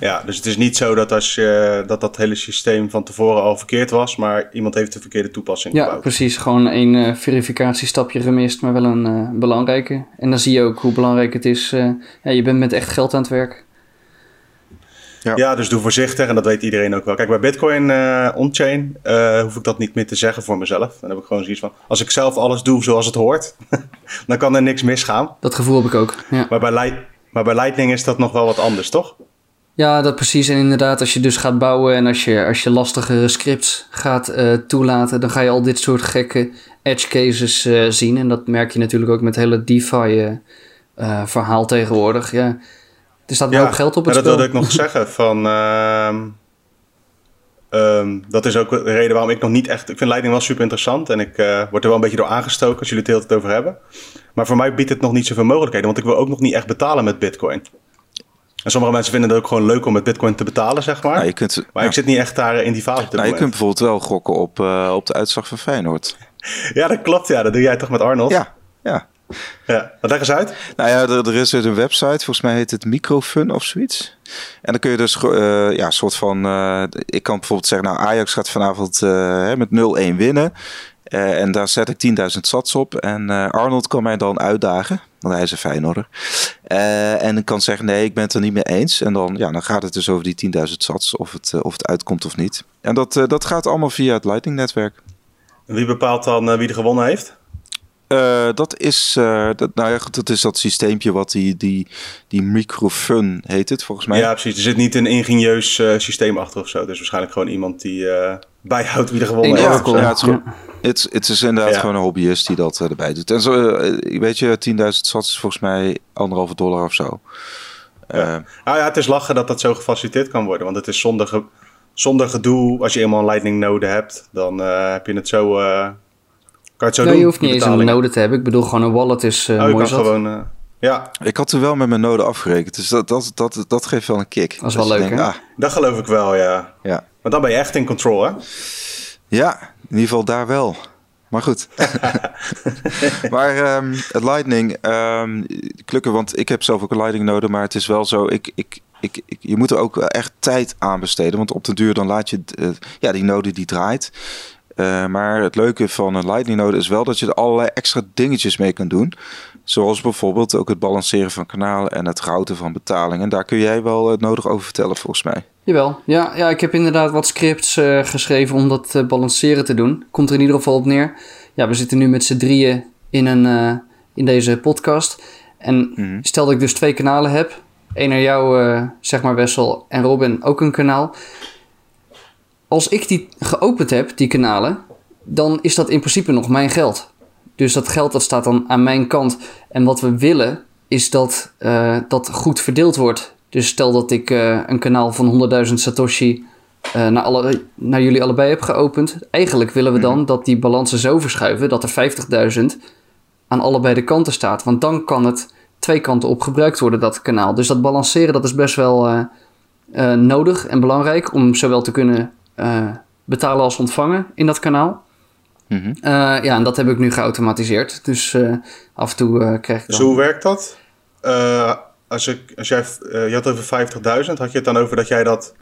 Ja, dus het is niet zo dat, als je, dat dat hele systeem van tevoren al verkeerd was, maar iemand heeft de verkeerde toepassing
ja,
gebouwd.
precies. Gewoon een uh, verificatiestapje gemist, maar wel een uh, belangrijke. En dan zie je ook hoe belangrijk het is. Uh, ja, je bent met echt geld aan het werk.
Ja. ja, dus doe voorzichtig en dat weet iedereen ook wel. Kijk, bij Bitcoin on-chain hoef ik dat niet meer te zeggen voor mezelf. Dan heb ik gewoon zoiets van, als ik zelf alles doe zoals het hoort, dan kan er niks misgaan.
Dat gevoel heb ik ook, ja.
Maar bij, maar bij Lightning is dat nog wel wat anders, toch?
Ja, dat precies. En inderdaad, als je dus gaat bouwen en als je, als je lastige scripts gaat uh, toelaten, dan ga je al dit soort gekke edge cases uh, zien. En dat merk je natuurlijk ook met het hele DeFi uh, verhaal tegenwoordig. Ja, er staat wel ja, geld op het
ja, dat wilde ik nog zeggen. Van, um, dat is ook de reden waarom ik nog niet echt... Ik vind Lightning wel super interessant en ik word er wel een beetje door aangestoken als jullie het heel tijd over hebben. Maar voor mij biedt het nog niet zoveel mogelijkheden, want ik wil ook nog niet echt betalen met Bitcoin. En sommige mensen vinden het ook gewoon leuk om met bitcoin te betalen, zeg maar. je kunt, maar ik zit niet echt daar in die fase te
nou, Je kunt bijvoorbeeld wel gokken op, uh, op de uitslag van Feyenoord.
ja, dat klopt. Ja, dat doe jij toch met Arnold?
Ja, ja.
Ja, wat leg eens uit.
Nou ja, er, er is dus een website, volgens mij heet het Microfun of zoiets. En dan kun je dus uh, ja, soort van. Uh, ik kan bijvoorbeeld zeggen, nou, Ajax gaat vanavond uh, met 0-1 winnen. en daar zet ik 10.000 sats op. En Arnold kan mij dan uitdagen. Want hij is een Feyenoorder. en ik kan zeggen, nee, ik ben het er niet mee eens. En dan, ja, dan gaat het dus over die 10.000 sats, of het, of het uitkomt of niet. En dat, dat gaat allemaal via het Lightning-netwerk.
Wie bepaalt dan wie er gewonnen heeft?
Uh, dat is, uh, dat, nou ja, dat is dat systeempje wat die, die, die microfun heet het volgens mij.
Ja, precies. Er zit niet een ingenieus uh, systeem achter of zo. Dus waarschijnlijk gewoon iemand die bijhoudt wie er gewonnen heeft.
Ja, ja, het, is gewoon, het, het is inderdaad ja. gewoon een hobbyist die dat erbij doet. En zo, weet je, 10.000 sats is volgens mij anderhalve dollar of zo.
Ja. nou ja, het is lachen dat dat zo gefaciliteerd kan worden. Want het is zonder, ge, zonder gedoe. Als je eenmaal een Lightning node hebt, dan heb je het zo kan je,
je hoeft niet eens een node te hebben. Ik bedoel, gewoon een wallet is uh, oh, mooi
kan gewoon, uh, ja.
Ik had er wel met mijn node afgerekend. Dus dat, dat, dat, dat geeft wel een kick.
Dat is wel leuk, hè? Ah.
Dat geloof ik wel, ja.
ja.
Maar dan ben je echt in control, hè?
Ja, in ieder geval daar wel. Maar goed. maar um, het Lightning, um, klukken, want ik heb zelf ook een Lightning node, maar het is wel zo, ik, ik, ik, ik, je moet er ook echt tijd aan besteden, want op de duur dan laat je, uh, ja, die node die draait. Uh, maar het leuke van een Lightning node is wel dat je er allerlei extra dingetjes mee kan doen. Zoals bijvoorbeeld ook het balanceren van kanalen en het routen van betalingen. Daar kun jij wel het nodig over vertellen volgens mij.
Jawel, ja, ja ik heb inderdaad wat scripts uh, geschreven om dat uh, balanceren te doen. Komt er in ieder geval op neer. Ja, we zitten nu met z'n drieën in, een, in deze podcast. En mm stel dat ik dus twee kanalen heb. Eén naar jou, zeg maar Wessel, en Robin ook een kanaal als ik die geopend heb, die kanalen, dan is dat in principe nog mijn geld. Dus dat geld dat staat dan aan mijn kant. En wat we willen is dat uh, dat goed verdeeld wordt. Dus stel dat ik uh, een kanaal van 100.000 Satoshi uh, naar, alle, naar jullie allebei heb geopend. Eigenlijk willen we dan mhm. dat die balansen zo verschuiven dat er 50.000 aan allebei de kanten staat. Want dan kan het twee kanten op gebruikt worden, dat kanaal. Dus dat balanceren dat is best wel nodig en belangrijk om zowel te kunnen uh, betalen als ontvangen in dat kanaal. Mm -hmm. uh, ja, en dat heb ik nu geautomatiseerd. Dus uh, af en toe krijg ik.
Dus hoe werkt dat? als, ik, als jij, je had over 50.000, had je het dan over dat jij dat.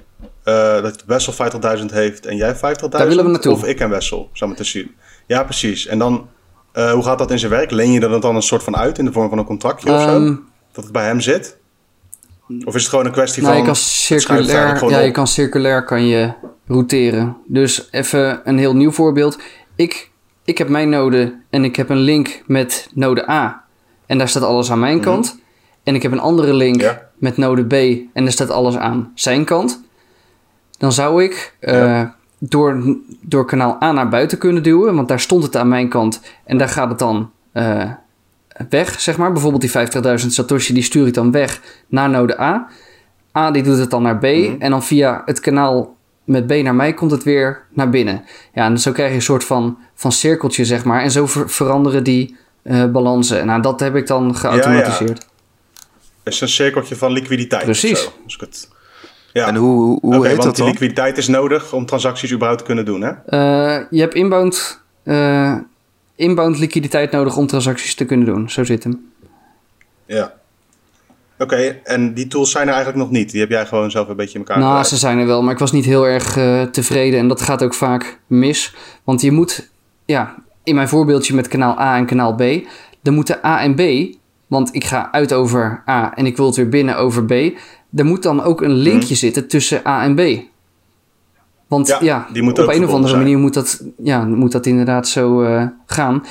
dat Wessel 50.000 heeft en jij 50.000?
Daar willen we naartoe.
Of ik en Wessel, zou te zien. Ja, precies. En dan, hoe gaat dat in zijn werk? Leen je er dan een soort van uit in de vorm van een contractje um, of zo? Ehm, dat het bij hem zit? Of is het gewoon een kwestie
nou,
van.
Je kan circulair, ja, je kan circulair kan je routeren. Dus even een heel nieuw voorbeeld. Ik, ik heb mijn node en ik heb een link met node A. En daar staat alles aan mijn mhm. kant. En ik heb een andere link met node B en daar staat alles aan zijn kant. Dan zou ik uh, door, door kanaal A naar buiten kunnen duwen, want daar stond het aan mijn kant. En daar gaat het dan uh, weg, zeg maar. Bijvoorbeeld die 50.000 Satoshi, die stuur ik dan weg naar node A. A die doet het dan naar B. Mhm. En dan via het kanaal met B naar mij komt het weer naar binnen. Ja, en zo krijg je een soort van, van cirkeltje, zeg maar. En zo veranderen die uh, balansen. Nou, dat heb ik dan geautomatiseerd. Ja,
ja. Het is een cirkeltje van liquiditeit.
Precies.
Als ik het...
Ja. En hoe, hoe okay, heet
want
dat
die liquiditeit is nodig om transacties überhaupt te kunnen doen, hè?
Uh, je hebt inbound, uh, inbound liquiditeit nodig om transacties te kunnen doen. Zo zit hem.
Ja. Oké, en die tools zijn er eigenlijk nog niet. Die heb jij gewoon zelf een beetje in elkaar
Nou, ze zijn er wel, maar ik was niet heel erg uh, tevreden. En dat gaat ook vaak mis. Want je moet, ja, in mijn voorbeeldje met kanaal A en kanaal B, dan moeten A en B, want ik ga uit over A en ik wil het weer binnen over B. Er moet dan ook een linkje hmm. zitten tussen A en B. Want ja, ja op een of andere manier moet dat, ja, moet dat inderdaad zo uh, gaan.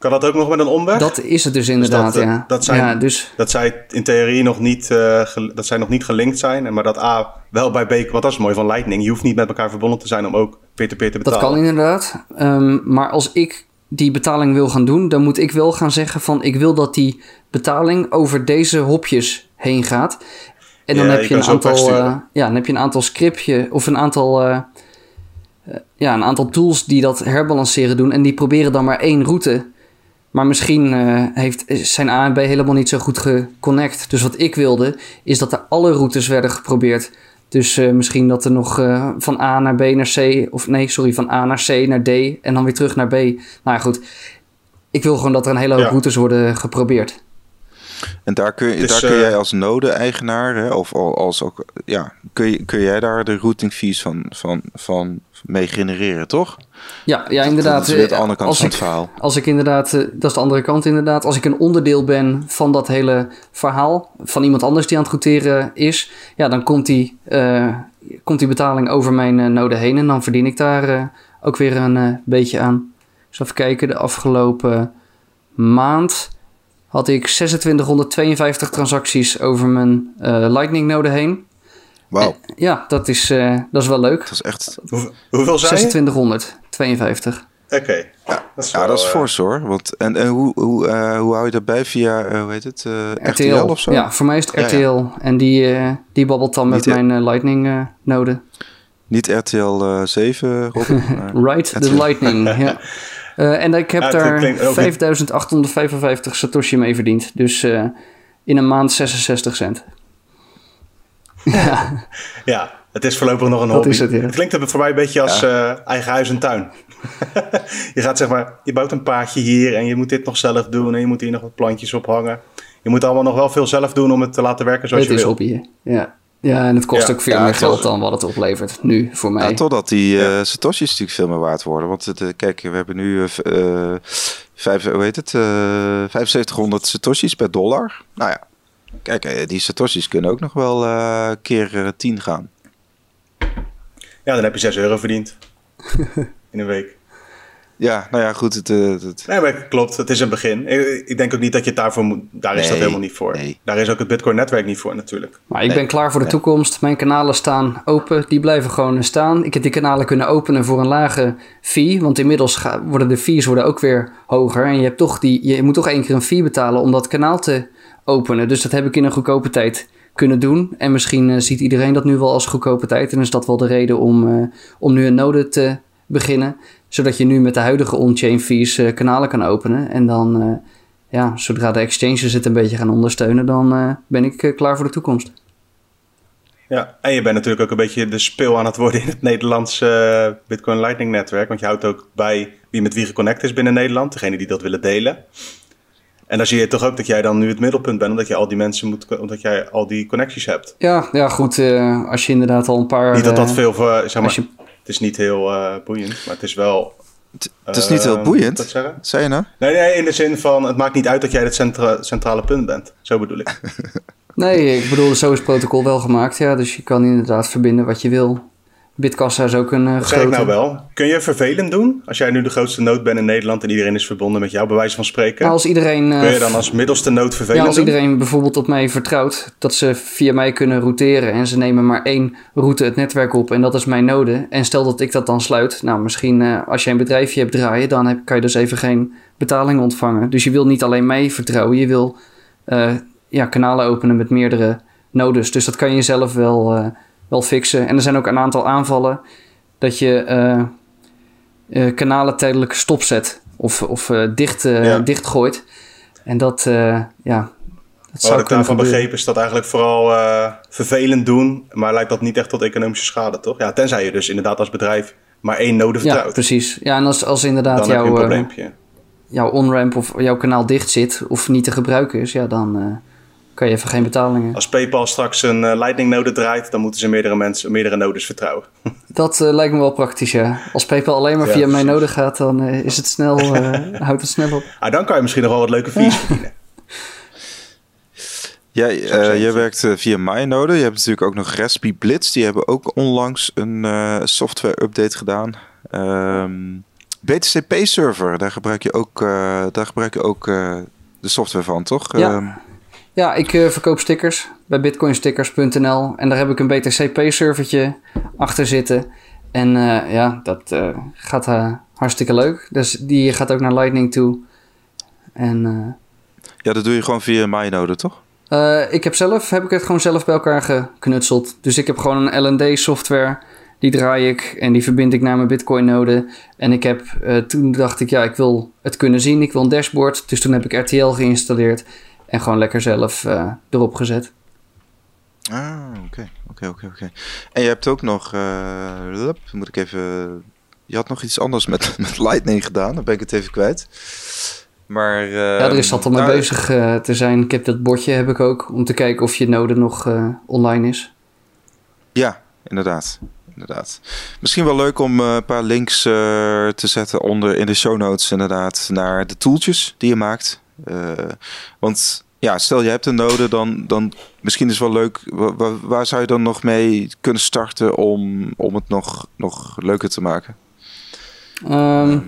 Kan dat ook nog met een omweg?
Dat is het dus, dus inderdaad, dat, ja.
Dat, zijn,
ja, dus...
dat zij in theorie nog niet, uh, dat zij nog niet gelinkt zijn. Maar dat A wel bij B... Wat dat is mooi van Lightning. Je hoeft niet met elkaar verbonden te zijn om ook peer-to-peer te betalen.
Dat kan inderdaad. Um, maar als ik die betaling wil gaan doen... dan moet ik wel gaan zeggen van... ik wil dat die betaling over deze hopjes heen gaat. En dan, ja, heb, je een aantal, uh, ja, dan heb je een aantal scriptje... of een aantal... Uh, ja, een aantal tools die dat herbalanceren doen. En die proberen dan maar één route maar misschien uh, heeft, zijn A en B helemaal niet zo goed geconnect. Dus wat ik wilde, is dat er alle routes werden geprobeerd. Dus uh, misschien dat er nog uh, van A naar B naar C, of nee, sorry, van A naar C naar D en dan weer terug naar B. Nou ja, goed. ik wil gewoon dat er een hele hoop
Ja.
routes worden geprobeerd.
En daar kun, je,
Dus,
daar kun
eh,
jij als node-eigenaar, hè, of al- als ook, ja, kun, je, kun jij daar de routing fees van, van, van mee genereren, toch?
Ja, ja inderdaad.
Dat is weer de
eh,
andere kant
als
van
ik,
het verhaal.
Als ik inderdaad, eh, dat is de andere kant inderdaad. Als ik een onderdeel ben van dat hele verhaal, van iemand anders die aan het routeren is, ja, dan komt die, eh, komt die betaling over mijn eh, node heen en dan verdien ik daar eh, ook weer een eh, beetje aan. Dus even kijken, de afgelopen maand had ik 2652 transacties over mijn eh, Lightning node heen.
Wauw,
Ja, dat is, eh, dat is wel leuk.
dat is echt,
Hoe- hoeveel zijn je?
2652.
Oké. Ja, dat is
ja,
wel,
dat is
eh,
fors hoor. Want, en en hoe, hoe, eh, hoe hou je dat bij via, eh, hoe heet het, eh, RTL,
RTL.
of zo?
Ja, voor mij is het
Ja, ja.
RTL. En die, die babbelt dan met mijn Lightning eh, node.
Niet RTL eh 7, Robin,
Right the. Lightning, ja. Eh, en ik heb
Ja, het
daar
klinkt ook niet-
5855 Satoshi mee verdiend. Dus eh, in een maand 66 cent. ja,
Ja, het is voorlopig nog een
Dat
hobby.
is het, ja.
klinkt voor mij een beetje als eh, eigen huis en tuin. je gaat zeg maar, je bouwt een paadje hier en je moet dit nog zelf doen en je moet hier nog wat plantjes ophangen. Je moet allemaal nog wel veel zelf doen om het te laten werken zoals
het
je
is
wil.
hobby. hè. Ja. Ja, en het kost
Ja.
ook veel
Ja,
meer geld
was-
dan wat het oplevert nu voor mij.
Ja, totdat die eh Satoshis natuurlijk veel meer waard worden. Want het, eh, kijk, we hebben nu eh, vijf, hoe heet het, eh 7500 Satoshis per dollar. Nou ja, kijk, die Satoshis kunnen ook nog wel eh, keer eh, 10 gaan.
Ja, dan heb je 6 euro verdiend. In een week.
Ja, nou ja, goed. Het, eh, het,
Nee, maar klopt. Het is een begin. Ik, ik denk ook niet dat je het daarvoor moet. Daar is dat helemaal niet voor.
nee.
Daar is ook het Bitcoin-netwerk niet voor, natuurlijk.
Maar ik
Nee.
ben klaar voor de toekomst. Mijn kanalen staan open. Die blijven gewoon staan. Ik heb die kanalen kunnen openen voor een lage fee. Want inmiddels ga- worden de fees worden ook weer hoger. En je, hebt toch die, je moet toch één keer een fee betalen om dat kanaal te openen. Dus dat heb ik in een goedkope tijd kunnen doen. En misschien eh, ziet iedereen dat nu wel als goedkope tijd. En is dat wel de reden om, eh, om nu een node te beginnen. Zodat je nu met de huidige on-chain fees eh, kanalen kan openen. En dan, eh, ja, zodra de exchanges het een beetje gaan ondersteunen, dan eh, ben ik klaar voor de toekomst.
Ja, en je bent natuurlijk ook een beetje de speel aan het worden in het Nederlandse Bitcoin Lightning netwerk. Want je houdt ook bij wie met wie geconnect is binnen Nederland. Degene die dat willen delen. En dan zie je toch ook dat jij dan nu het middelpunt bent. Omdat je al die mensen moet, omdat jij al die connecties hebt.
Ja, ja goed. als je inderdaad al een paar.
niet dat dat veel, voor, zeg maar,
als je,
is niet heel eh, boeiend. Maar het is wel...
het, het is niet heel
eh,
boeiend.
Wat zeggen?
Zei je nou?
Nee, nee, in de zin van het maakt niet uit dat jij het centra- centrale punt bent. Zo bedoel ik.
nee, ik bedoel, zo is het protocol wel gemaakt. Ja, dus je kan inderdaad verbinden wat je wil. Bitkassa is ook een
ik
grote.
nou wel. Kun je vervelend doen als jij nu de grootste nood bent in Nederland en iedereen is verbonden met jou, bij wijze van spreken?
Maar als iedereen. eh,
Kun je dan als middelste nood vervelend
ja, als
doen?
iedereen bijvoorbeeld op mij vertrouwt dat ze via mij kunnen routeren en ze nemen maar één route het netwerk op en dat is mijn node. En stel dat ik dat dan sluit, nou misschien eh, als je een bedrijfje hebt draaien, dan heb, kan je dus even geen betaling ontvangen. Dus je wil niet alleen mij vertrouwen, je wil ja, kanalen openen met meerdere nodes. Dus dat kan je zelf wel, wel fixen. En er zijn ook een aantal aanvallen dat je eh, eh, kanalen tijdelijk stopzet of, of eh, dicht,
Ja.
dichtgooit. En dat, ja, dat
Wat ik daarvan begrepen is dat eigenlijk vooral vervelend doen, maar lijkt dat niet echt tot economische schade, toch? Ja, tenzij je dus inderdaad als bedrijf maar één node
Ja,
vertrouwt.
precies. Ja, en als, als inderdaad jouw, jouw on-ramp of jouw kanaal dicht zit of niet te gebruiken is, ja, dan kan je even geen betalingen.
Als PayPal straks een eh, Lightning node draait, dan moeten ze meerdere mensen, meerdere nodes vertrouwen.
Dat eh, lijkt me wel praktisch, ja. Als PayPal alleen maar
Ja,
via mijn node gaat, dan eh, is het snel, eh, houdt het snel op.
Ah, dan kan je misschien nog wel wat leuke fees verdienen.
Jij, eh, jij werkt eh, via MyNode. Je hebt natuurlijk ook nog Raspberry Blitz. Die hebben ook onlangs een eh, software update gedaan. Ehm, BTCP-server, daar gebruik je ook, eh, daar gebruik je ook eh, de software van, toch?
Ja.
Ehm,
Ja, ik eh, verkoop stickers bij bitcoinstickers.nl en daar heb ik een BTCP-servertje achter zitten. En eh, ja, dat eh, gaat hartstikke leuk. Dus die gaat ook naar Lightning toe. En
ja, dat doe je gewoon via MyNode, toch?
Ik heb zelf heb ik het gewoon zelf bij elkaar geknutseld. Dus ik heb gewoon een LND software. Die draai ik en die verbind ik naar mijn Bitcoin node. En ik heb toen dacht ik, ja, ik wil het kunnen zien. Ik wil een dashboard. Dus toen heb ik RTL geïnstalleerd. En gewoon lekker zelf eh, erop gezet.
Ah, oké, oké, oké, oké. En je hebt ook nog, eh, lup, moet ik even, je had nog iets anders met, met Lightning gedaan, dan ben ik het even kwijt. Maar, uh,
ja, er is altijd mee nou, bezig te zijn. Ik heb dat bordje heb ik ook, om te kijken of je node nog online is.
Ja, inderdaad inderdaad. Misschien wel leuk om een paar links te zetten onder in de show notes, inderdaad, naar de tooltjes die je maakt. Want ja, stel je hebt een node, dan, dan misschien is het wel leuk. Waar, zou je dan nog mee kunnen starten om, om het nog, nog leuker te maken?
Ehm,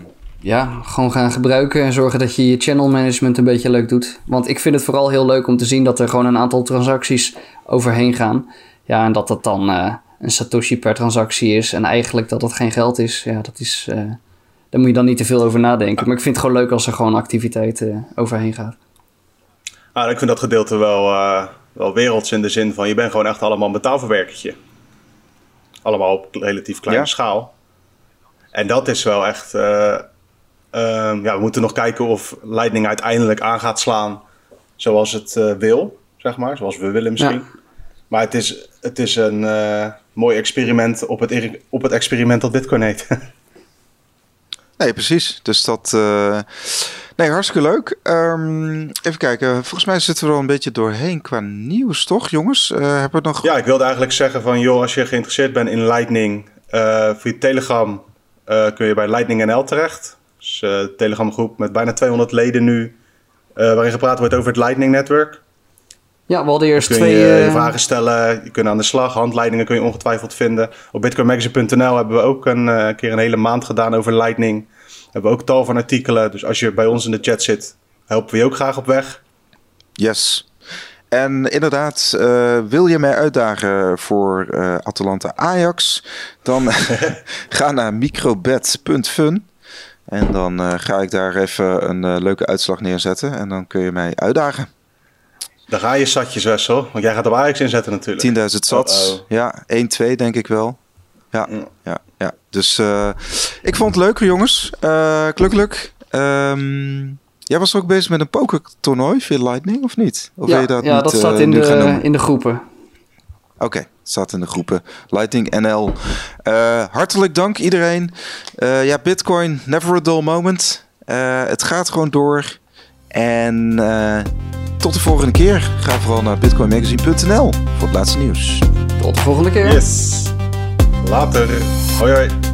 ja, gewoon gaan gebruiken en zorgen dat je je channel management een beetje leuk doet. Want ik vind het vooral heel leuk om te zien dat er gewoon een aantal transacties overheen gaan. Ja, en dat dat dan uh, een Satoshi per transactie is. En eigenlijk dat dat geen geld is. Ja, dat is. Uh, daar moet je dan niet te veel over nadenken. Maar ik vind het gewoon leuk als er gewoon activiteit uh, overheen gaat.
Ah, ik vind dat gedeelte wel, uh, wel werelds in de zin van je bent gewoon echt allemaal een betaalverwerkertje. Allemaal op relatief kleine schaal. En dat is wel echt. Uh, ja, we moeten nog kijken of Lightning uiteindelijk aan gaat slaan zoals het uh, wil, zeg maar. Zoals we willen misschien. Maar het is, het is een mooi experiment op het, op het experiment dat Bitcoin heet.
nee, precies. Dus dat. Nee, hartstikke leuk. Um, even kijken. Volgens mij zitten we er al een beetje doorheen qua nieuws, toch, jongens? Uh, hebben we nog...
Ja, ik wilde eigenlijk zeggen van... joh, als je geïnteresseerd bent in Lightning... Uh, via Telegram kun je bij Lightning NL terecht. Dus Telegram groep met bijna 200 leden nu... waarin gepraat wordt over het Lightning-netwerk.
Ja, we hadden eerst
kun
twee...
Je, je vragen stellen, je kunt aan de slag. Handleidingen kun je ongetwijfeld vinden. Op bitcoinmagazine.nl hebben we ook een keer een hele maand gedaan over Lightning hebben we ook tal van artikelen. Dus als je bij ons in de chat zit, helpen we je ook graag op weg.
Yes. En inderdaad, uh, wil je mij uitdagen voor uh, Atalanta Ajax? Dan ga naar microbet.fun. En dan uh, ga ik daar even een leuke uitslag neerzetten. En dan kun je mij uitdagen.
Dan ga je satjes, Wessel. Want jij gaat op Ajax inzetten natuurlijk.
10.000 sats. -oh. Ja, 1-2 denk ik wel. Ja, ja. ja, ja. Dus uh, ik vond het leuk, jongens. Uh, Um, jij was ook bezig met een pokertoernooi via Lightning, of niet? Of
ja,
je dat,
ja
niet,
dat staat uh, in, de, in de groepen.
Oké, okay, staat in de groepen. Lightning NL. hartelijk dank iedereen. ja, Bitcoin, never a dull moment. het gaat gewoon door. En tot de volgende keer. Ga vooral naar bitcoinmagazine.nl voor het laatste nieuws.
Tot de volgende keer.
Yes. Later. Hoi hoi.